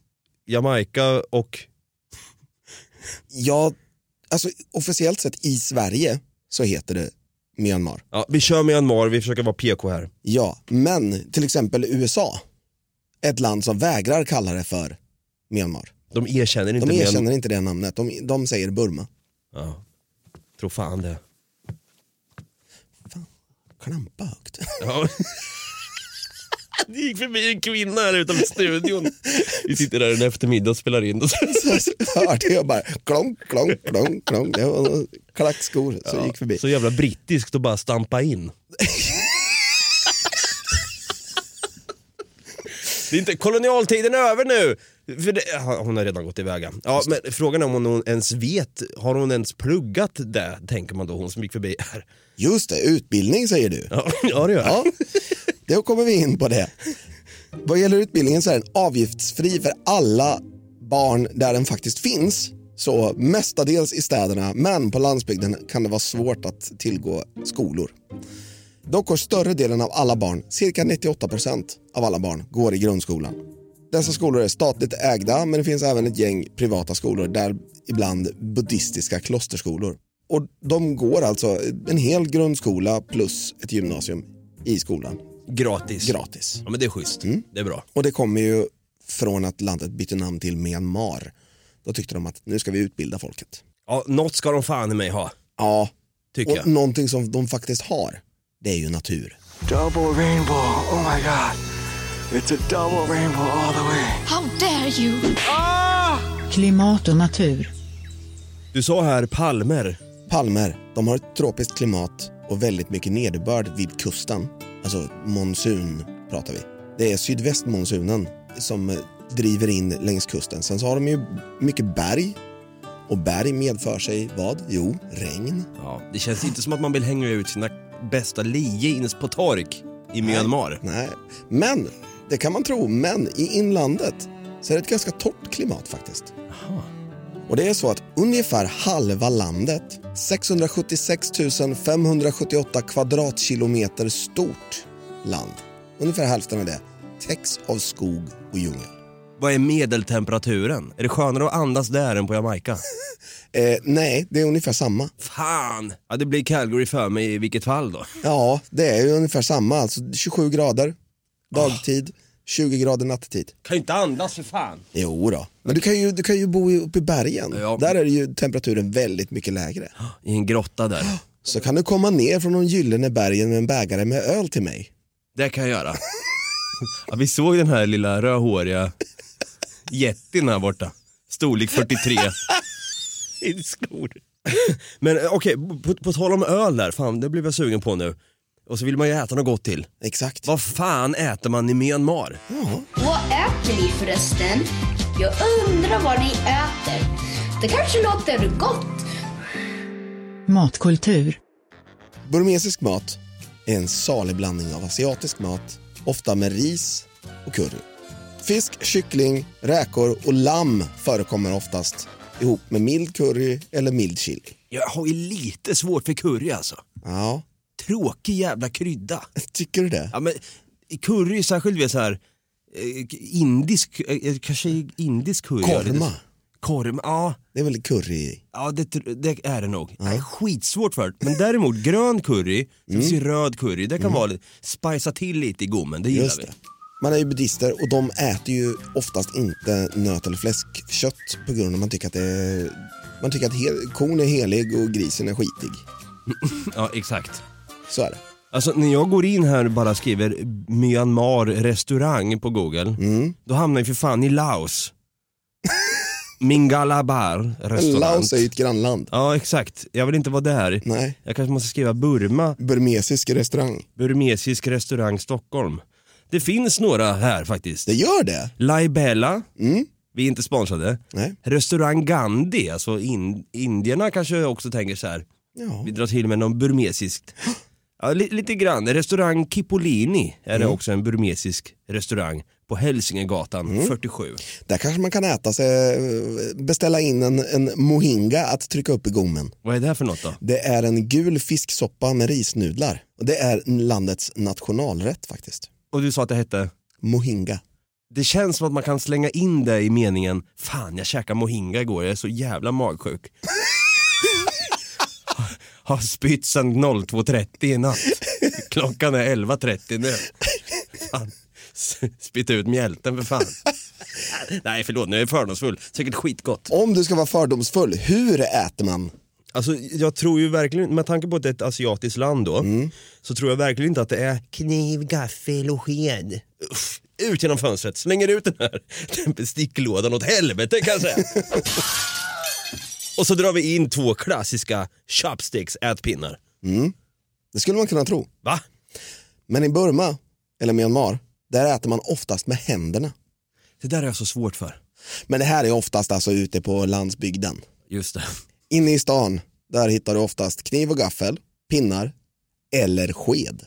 Jamaica och... Ja, alltså officiellt sett i Sverige så heter det Myanmar. Ja, vi kör Myanmar, vi försöker vara PK här. Ja, men till exempel USA, ett land som vägrar kalla det för Myanmar. De erkänner inte De erkänner inte det namnet, de, de säger Burma. Ja. Tror fan det. Klampa [LAUGHS] högt. Ja. Det gick förbi en kvinna här utanför studion. Vi sitter där en eftermiddag och spelar in. Och [LAUGHS] så... så hörde jag bara klonk, klonk, klonk, klonk. Det var klackskor som gick förbi. Så jävla brittiskt att bara stampa in. [LAUGHS] Det är inte, kolonialtiden är över nu! Det, hon har redan gått iväg. Ja, men frågan är om hon ens vet, har hon ens pluggat det, tänker man då, hon som gick förbi här. Just det, utbildning säger du. Ja, [LAUGHS] ja det gör jag. Ja, då kommer vi in på det. Vad gäller utbildningen så är den avgiftsfri för alla barn där den faktiskt finns. Så mestadels i städerna, men på landsbygden kan det vara svårt att tillgå skolor. Dock går större delen av alla barn, cirka 98% av alla barn, går i grundskolan. Dessa skolor är statligt ägda, men det finns även ett gäng privata skolor, där ibland buddhistiska klosterskolor. och de går alltså en hel grundskola plus ett gymnasium i skolan. Gratis. Gratis. Ja men det är schysst. Det är bra. Och det kommer ju från att landet bytte namn till Myanmar. Då tyckte de att nu ska vi utbilda folket. Ja, något ska de fan i mig ha. Ja, Tycker och jag. någonting som de faktiskt har, det är ju natur. Double rainbow. Oh my god. It's a double rainbow all the way. How dare you! Klimat och natur. Du sa här palmer. Palmer, de har ett tropiskt klimat och väldigt mycket nederbörd vid kusten. Alltså monsun pratar vi. Det är sydvästmonsunen som eh, driver in längs kusten. Sen så har de ju mycket berg och berg medför sig vad? Jo, regn. Ja, det känns inte som att man vill hänga ut sina bästa lie på tork i Myanmar. Nej, men det kan man tro. Men i inlandet så är det ett ganska torrt klimat faktiskt. Och det är så att ungefär halva landet, 676 578 kvadratkilometer stort land, ungefär hälften av det, täcks av skog och djungel. Vad är medeltemperaturen? Är det skönare att andas där än på Jamaica? [LAUGHS] Eh, nej, det är ungefär samma. Fan! Ja, det blir Calgary för mig i vilket fall då. Ja, det är ju ungefär samma. Alltså 27 grader dagtid, 20 grader nattetid. Kan ju inte andas för fan. Jo då. men du kan ju, du kan ju bo i- uppe i bergen. Ja. Där är ju temperaturen väldigt mycket lägre. I en grotta där. Så kan du komma ner från de gyllene bergen med en bägare med öl till mig. Det kan jag göra. Ja, vi såg den här lilla rödhåriga jättin här borta. Storlek 43. I skor. Men eh, okej, på, på tal om öl där, fan det blev jag sugen på nu. Och så vill man ju äta något gott till. Exakt. Vad fan äter man i Myanmar? Vad äter ni förresten? Jag undrar vad ni äter. Det kanske låter gott. Matkultur. Burmesisk mat är en salig blandning av asiatisk mat, ofta med ris och curry. Fisk, kyckling, räkor och lamm förekommer oftast ihop med mild curry eller mild chili. Jag har ju lite svårt för curry alltså. Ja, Tråkig jävla krydda. [LAUGHS] tycker du det? Ja, men curry, särskilt vid så här eh, indisk, eh, kanske indisk curry. ja, Korma. Korma, ja. Det är väl curry i? Ja det, det är det nog. Jag är skitsvårt för. Men däremot grön curry, det finns ju röd curry, det kan vara lite, spicea till lite i gommen, det gillar Just vi. det. Man är ju buddhister och de äter ju oftast inte nöt eller fläskkött på grund av att man tycker att, det är, man tycker att hel, kon är helig och grisen är skitig. [LAUGHS] Ja exakt. Så är det. Alltså när jag går in här och bara skriver Myanmar restaurang på google, Mm. då hamnar jag för fan i Laos. Mingalabar restaurang. Laos är ju ett grannland. Ja exakt, jag vill inte vara där. Nej. Jag kanske måste skriva Burma, Burmesisk restaurang. burmesisk restaurang Stockholm. Det finns några här faktiskt. Det gör det? Laibela, Mm. vi är inte sponsrade. Nej. Restaurang Gandhi, alltså in, indierna kanske också tänker så här. Ja. Vi drar till med någon burmesiskt. [GASPS] Ja, li, lite grann. Restaurang Kipolini är det Mm. också en burmesisk restaurang på Hälsingegatan 47. Där kanske man kan äta sig, beställa in en, en mohinga att trycka upp i gommen. Vad är det här för något då? Det är en gul fisksoppa med risnudlar. Det är landets nationalrätt faktiskt. Och du sa att det hette? Mohinga. Det känns som att man kan slänga in det i meningen Fan jag käkade mohinga igår, jag är så jävla magsjuk. Har spytt sedan 02.30 i natt. Klockan är 11.30 nu. Fan. Spytt ut mjälten för fan. Nej förlåt, nu är jag fördomsfull. Säkert skitgott. Om du ska vara fördomsfull, hur äter man? Alltså jag tror ju verkligen, med tanke på att det är ett asiatiskt land då, Mm. så tror jag verkligen inte att det är kniv, gaffel och sked. Uff, ut genom fönstret, slänger ut den här [LAUGHS] den besticklådan åt helvete kan jag säga. [LAUGHS] och så drar vi in två klassiska chopsticks, ätpinnar. Mm. Det skulle man kunna tro. Va? Men i Burma, eller Myanmar, där äter man oftast med händerna. Det där är jag så svårt för. Men det här är oftast alltså ute på landsbygden. Just det. Inne i stan, där hittar du oftast kniv och gaffel, pinnar eller sked.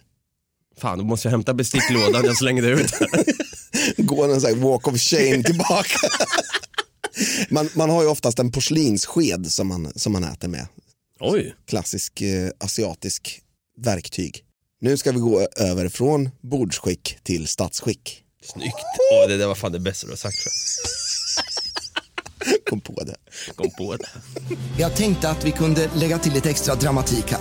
Fan, då måste jag hämta besticklådan jag slängde ut. [LAUGHS] Går en sån här walk of shame tillbaka. [LAUGHS] man, man har ju oftast en porslinssked som man, som man äter med. Oj. Klassisk eh, asiatisk verktyg. Nu ska vi gå över från bordsskick till statsskick. Snyggt. Åh, det där var fan det bästa du har sagt. Kom på det. Kom på det. Jag tänkte att vi kunde lägga till lite extra dramatik här.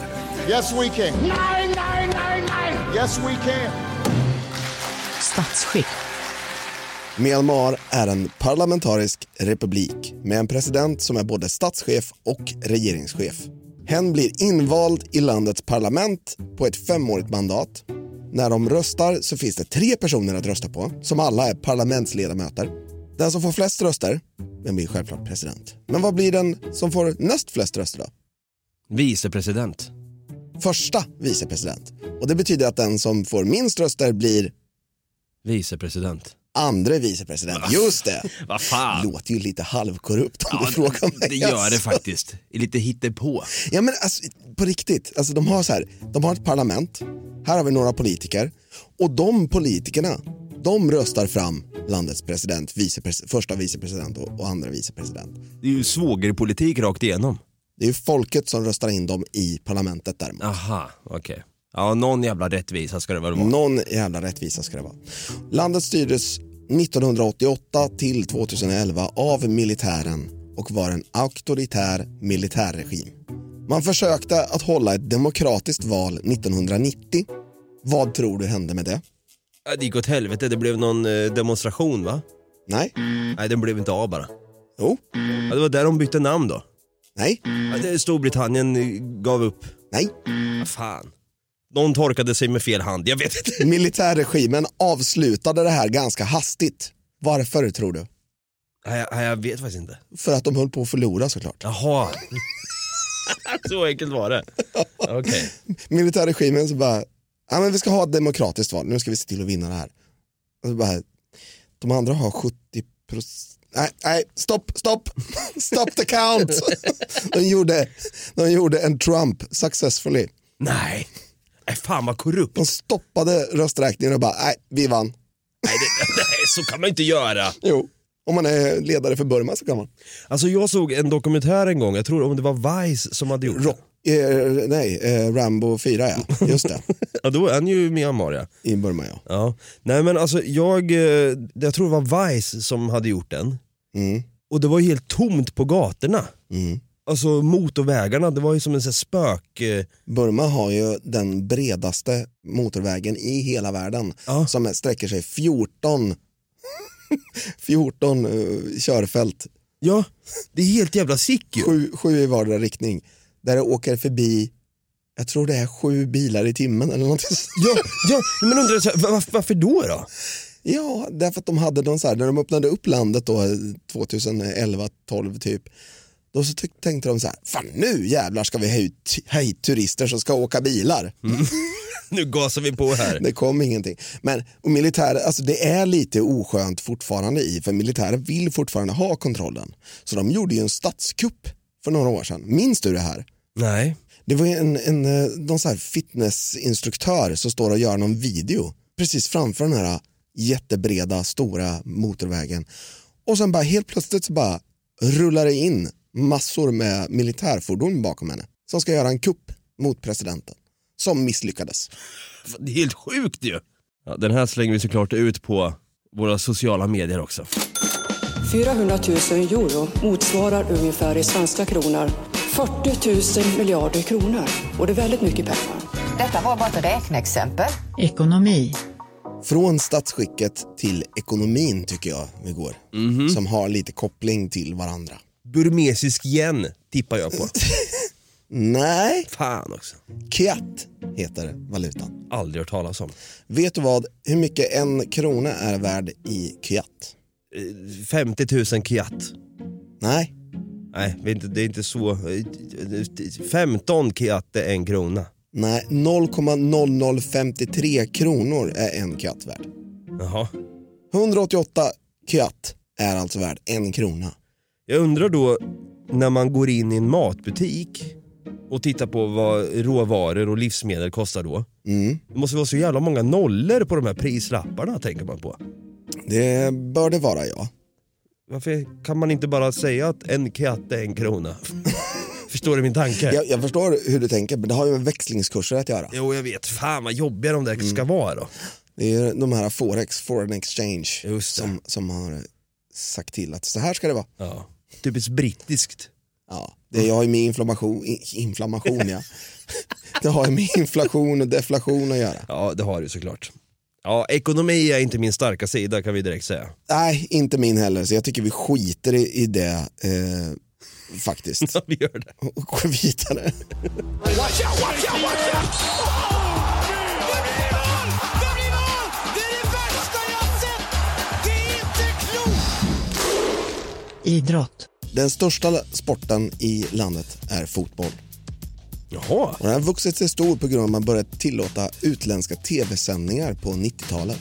Yes, we can. Nine, nine, nine, nine. Yes, we can. Statsskick. Myanmar är en parlamentarisk republik med en president som är både statschef och regeringschef. Hen blir invald i landets parlament på ett femårigt mandat. När de röstar så finns det tre personer att rösta på, som alla är parlamentsledamöter. Den som får flest röster, den blir självklart president. Men vad blir den som får näst flest röster då? Vicepresident. Första vicepresident. Och det betyder att den som får minst röster blir Vicepresident. Andre vicepresident. Just det. Vad fan. Låter ju lite halvkorrupt om Ja, du frågar mig. Det gör det Alltså. faktiskt. Lite hittepå. Ja men alltså, på riktigt, alltså, de, har så här, de har ett parlament, här har vi några politiker och de politikerna, de röstar fram landets president, vicepres- första vicepresident och, och andra vicepresident. Det är ju svågerpolitik rakt igenom. Det är ju folket som röstar in dem i parlamentet däremot. Aha, okej. Ja, någon jävla rättvisa ska det väl vara. Någon jävla rättvisa ska det vara. Landet styrdes 1988 till 2011 av militären och var en auktoritär militärregim. Man försökte att hålla ett demokratiskt val 1990. Vad tror du hände med det? Ja, Det gick åt helvete, det blev någon eh, demonstration va? Nej. Nej, den blev inte av bara. Jo. Ja, det var där de bytte namn då. Nej. Ja, Storbritannien eh, gav upp. Nej. Vad fan. Någon torkade sig med fel hand, jag vet inte. [LAUGHS] Militärregimen avslutade det här ganska hastigt. Varför tror du? Jag, jag vet faktiskt inte. För att de höll på att förlora såklart. Jaha. [LAUGHS] Så enkelt var det. Okej. militärregimen så bara, ja men vi ska ha ett demokratiskt val, nu ska vi se till att vinna det här. Och så bara, de andra har 70 procent, nej, nej, stopp, stopp, [LAUGHS] stop the count. de, gjorde, de gjorde en Trump successfully. Nej. Nej, fan vad korrupt. De stoppade rösträkningen och bara, nej, vi vann. Nej, det, [LAUGHS] nej, så kan man inte göra. Jo, om man är ledare för Burma så kan man. Alltså jag såg en dokumentär en gång, jag tror om det var Vice som hade gjort Rock, eh, nej, eh, Rambo 4 ja, just det. [LAUGHS] Ja då är han ju i Myanmar ja. I Burma ja. ja. Nej men alltså jag, eh, jag tror det var Vice som hade gjort den. Mm. Och det var helt tomt på gatorna. Mm. Alltså motorvägarna, det var ju som en sån spök... Eh, Burma har ju den bredaste motorvägen i hela världen som är- sträcker sig 14, 14 [LAUGHS] eh, körfält. ja, det är helt jävla sick ju. Sju, sju i vardera riktning. Där det åker förbi, jag tror det är sju bilar i timmen eller någonting. [LAUGHS] Ja, ja men undrar så här, varför då då? Ja, därför att de hade någon så här, när de öppnade upp landet då 2011, 12 typ. Då så tänkte de så här, fan nu jävlar ska vi ha hit, hit turister som ska åka bilar. [LAUGHS] Nu gasar vi på här. Det kom ingenting. Men och militär, alltså det är lite oskönt fortfarande i, för militären vill fortfarande ha kontrollen. Så de gjorde ju en statskupp för några år sedan. Minns du det här? Nej. Det var en, en eh, någon så här fitnessinstruktör som står och gör någon video precis framför den här jättebreda stora motorvägen. Och sen bara helt plötsligt så bara rullar det in massor med militärfordon bakom henne som ska göra en kupp mot presidenten som misslyckades. Det är helt sjukt ju. Ja, den här slänger vi såklart ut på våra sociala medier också. 400 000 euro motsvarar ungefär i svenska kronor 40 000 miljarder kronor. Och det är väldigt mycket pengar. Detta var bara ett räkneexempel. Ekonomi. Från statsskicket till ekonomin tycker jag vi går. Som har lite koppling till varandra. Burmesisk yen tippar jag på. [LAUGHS] Nej, Fan också. kyat heter valutan. Aldrig hört talas om. Vet du vad, hur mycket en krona är värd i kyat? Eh, 50 000 kyat. Nej, Nej, det är inte, det är inte så. eh, 15 kyat är en krona. nej 0,0053 kronor är en kyat värd. Jaha. 188 kyat är alltså värd en krona. Jag undrar då när man går in i en matbutik och tittar på vad råvaror och livsmedel kostar då. Mm. Det måste vara så jävla många nollor på de här prislapparna tänker man på. Det bör det vara ja. Varför kan man inte bara säga att en katt är en krona? [LAUGHS] Förstår du min tanke? Jag, jag förstår hur du tänker men det har ju med växlingskurser att göra. Jo jag vet, fan vad jobbiga de där ska vara då. Det är de här Forex, foreign exchange, som, som har sagt till att så här ska det vara. Ja. Typiskt brittiskt. Ja, det har ju med inflammation, inflammation ja. Det har ju med inflation och deflation att göra. Ja, det har det såklart. Ja, ekonomi är inte min starka sida kan vi direkt säga. Nej, inte min heller, så jag tycker vi skiter i, i det eh, faktiskt. [LAUGHS] vi gör det. Och går vidare. Idrott. Den största sporten i landet är fotboll. Jaha. Och den har vuxit sig stor på grund av att man börjat tillåta utländska tv-sändningar på 90-talet.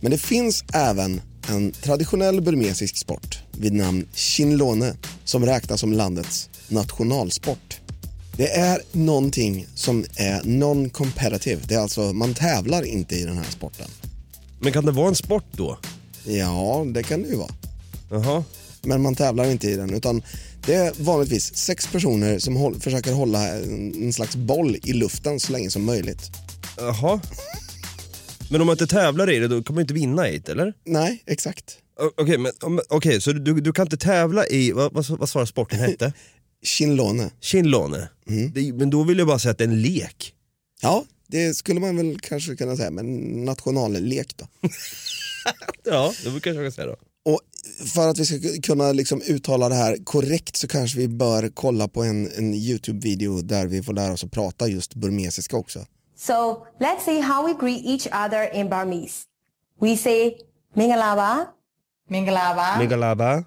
Men det finns även en traditionell burmesisk sport vid namn chinlone som räknas som landets nationalsport. Det är någonting som är non-competitive. Det är alltså, man tävlar inte i den här sporten. Men kan det vara en sport då? Ja, det kan det ju vara. Jaha. Men man tävlar inte i den utan det är vanligtvis sex personer som håll, försöker hålla en, slags boll i luften så länge som möjligt. Jaha. Men om man inte tävlar i det då kan man inte vinna i det eller? Nej, exakt. Okej, men om- okej, så du, du kan inte tävla i, vad, vad, vad svarar sporten hette? [LAUGHS] Chinlone. Chinlone. Det, men då vill jag bara säga att det är en lek. Ja, det skulle man väl kanske kunna säga, men nationallek då. [LAUGHS] Ja, det kanske jag kan säga då. Och för att vi ska kunna liksom uttala det här korrekt så kanske vi bör kolla på en, en YouTube-video där vi får lära oss att prata just burmesiska också. So let's see how we greet each other in Burmese. We say Mingalaba. Mingalaba. Megalaba.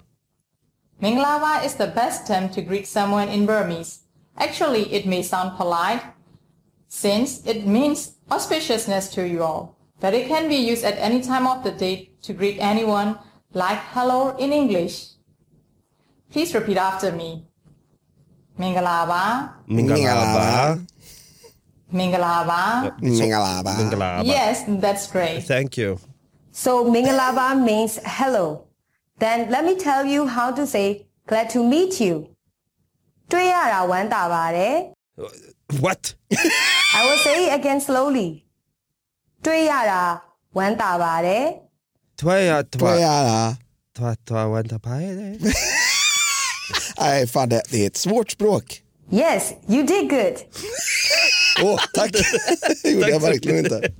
Mingalaba is the best term to greet someone in Burmese. Actually, it may sound polite since it means auspiciousness to you all, but it can be used at any time of the day to greet anyone like hello in English. Please repeat after me. Mingalaba. Mingalaba. Mingalaba. Mingalaba. Mingalaba. Yes, that's great. Thank you. So Mingalaba means hello. Then let me tell you how to say glad to meet you. တွေ့ရတာဝမ်းသာပါတယ် What? I will say it again slowly. တွေ့ရတာဝမ်းသာပါတယ် Twaja, twa, Tvajara. twa, twa, vänta på det. Nej, fan det, det är ett svårt språk. Yes, you did good. Åh, tack. [LAUGHS] det gjorde jag verkligen inte.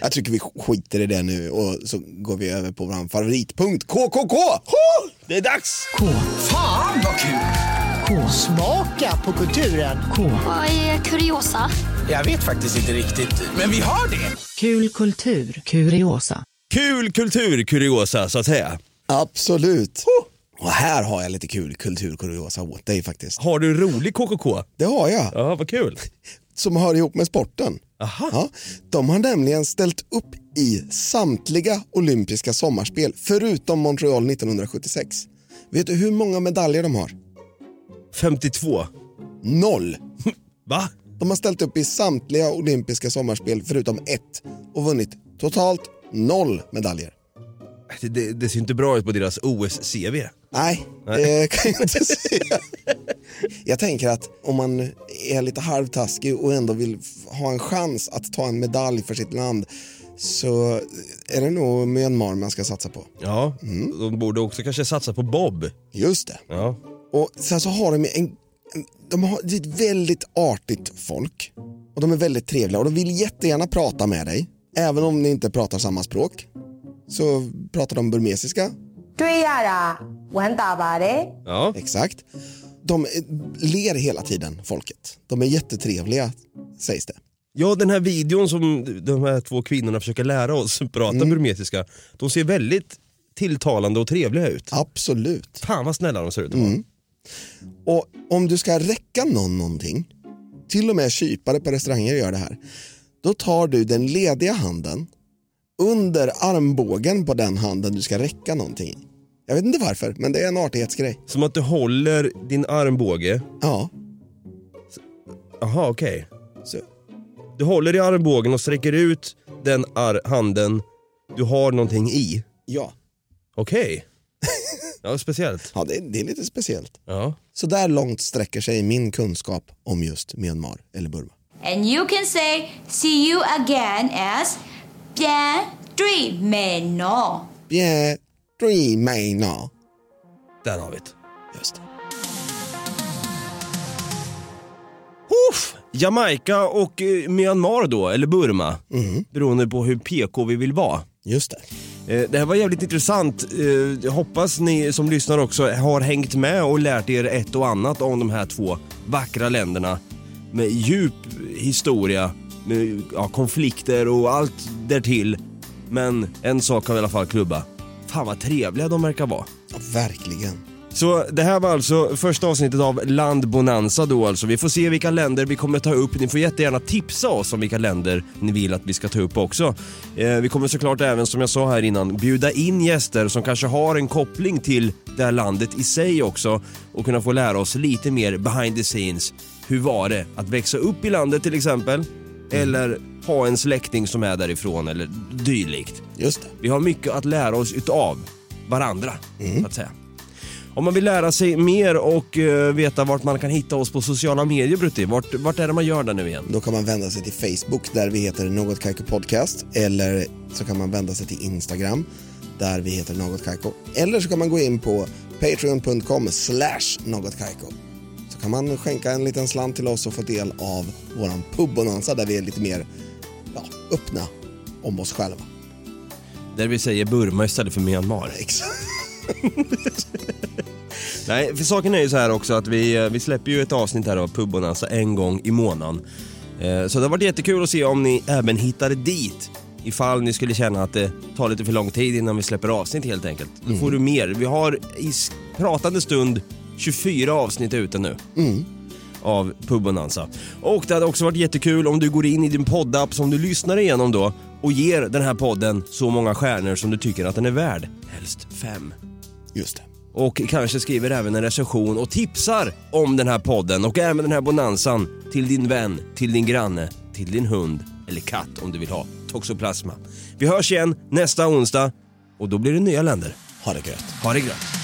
Jag tycker vi skiter i det nu och så går vi över på vår favoritpunkt KKK. Det är dags! K. Fan vad kul! K. Smaka på kulturen. K. Vad är kuriosa? Jag vet faktiskt inte riktigt, men vi har det. Kul kultur. Kuriosa. Kul kultur, kuriosa så att säga. Absolut. Och här har jag lite kul kulturkuriosa åt dig faktiskt. Har du rolig KKK? Det har jag. Ja, vad kul. [LAUGHS] Som hör ihop med sporten. Aha. Ja, de har nämligen ställt upp i samtliga olympiska sommarspel förutom Montreal 1976. Vet du hur många medaljer de har? 52. Noll. [LAUGHS] Va? De har ställt upp i samtliga olympiska sommarspel förutom ett och vunnit totalt noll medaljer. Det, det, det ser inte bra ut på deras OS-CV. Nej, det kan jag inte säga. Jag tänker att om man är lite halvtaskig och ändå vill ha en chans att ta en medalj för sitt land så är det nog Myanmar man ska satsa på. Ja, de borde också kanske satsa på Bob. Just det. Ja. Och sen så har de en, de har ett väldigt artigt folk och de är väldigt trevliga och de vill jättegärna prata med dig Även om ni inte pratar samma språk så pratar de burmesiska. Ja. Exakt. De eh, ler hela tiden, folket. De är jättetrevliga, sägs det. Ja, den här videon som de här två kvinnorna försöker lära oss prata mm. burmesiska, de ser väldigt tilltalande och trevliga ut. Absolut. Fan vad snälla de ser ut mm. Och om du ska räcka någon någonting, till och med kypare på restauranger gör det här, då tar du den lediga handen under armbågen på den handen du ska räcka någonting i. Jag vet inte varför, men det är en artighetsgrej. Som att du håller din armbåge. Ja. Jaha, okej. Så. Du håller i armbågen och sträcker ut den ar- handen du har någonting i. Ja. Okej. Ja, speciellt. Ja, det, det är lite speciellt. Ja. Så där långt sträcker sig min kunskap om just Myanmar eller Burma. And you can say see you again as bien dream me no. Bien, dream me no. Där har vi det. Just det. Uff, Jamaica och eh, Myanmar då, eller Burma. Beroende på hur PK vi vill vara. Just det. Eh, Det här var jävligt intressant. Eh, Jag hoppas ni som lyssnar också har hängt med och lärt er ett och annat om de här två vackra länderna. Med djup historia, med ja, konflikter och allt därtill. Men en sak kan vi i alla fall klubba. Fan vad trevliga de verkar vara. Ja, verkligen. Så det här var alltså första avsnittet av Land Bonanza då alltså. Vi får se vilka länder vi kommer ta upp. Ni får jättegärna tipsa oss om vilka länder ni vill att vi ska ta upp också. Eh, vi kommer såklart även, som jag sa här innan, bjuda in gäster som kanske har en koppling till det här landet i sig också och kunna få lära oss lite mer behind the scenes. Hur var det att växa upp i landet till exempel? Eller ha en släkting som är därifrån eller dylikt. Just det. Vi har mycket att lära oss utav varandra, så att säga. Om man vill lära sig mer och eh, veta vart man kan hitta oss på sociala medier Brutti, vart, vart är det man gör det nu igen? Då kan man vända sig till Facebook där vi heter Något Kaiko Podcast. Eller så kan man vända sig till Instagram där vi heter Något Kaiko. Eller så kan man gå in på patreon.com slash Något Kaiko. Så kan man skänka en liten slant till oss och få del av våran pubbonanza där vi är lite mer ja, öppna om oss själva. Där vi säger Burma istället för Myanmar. Exakt. [LAUGHS] Nej, för saken är ju så här också att vi, eh, vi släpper ju ett avsnitt här av Pubbonanza en gång i månaden. Eh, Så det har varit jättekul att se om ni även hittar dit. Ifall ni skulle känna att det tar lite för lång tid innan vi släpper avsnitt helt enkelt. Då får du mer. Vi har i pratande stund 24 avsnitt ute nu. Av Pubbonanza. Och det hade också varit jättekul om du går in i din poddapp som du lyssnar igenom då och ger den här podden så många stjärnor som du tycker att den är värd. Helst fem. Just det. Och kanske skriver även en recension och tipsar om den här podden och även den här bonanzan till din vän, till din granne, till din hund eller katt om du vill ha toxoplasma. Vi hörs igen nästa onsdag och då blir det nya länder. Ha det gött. Ha det gött.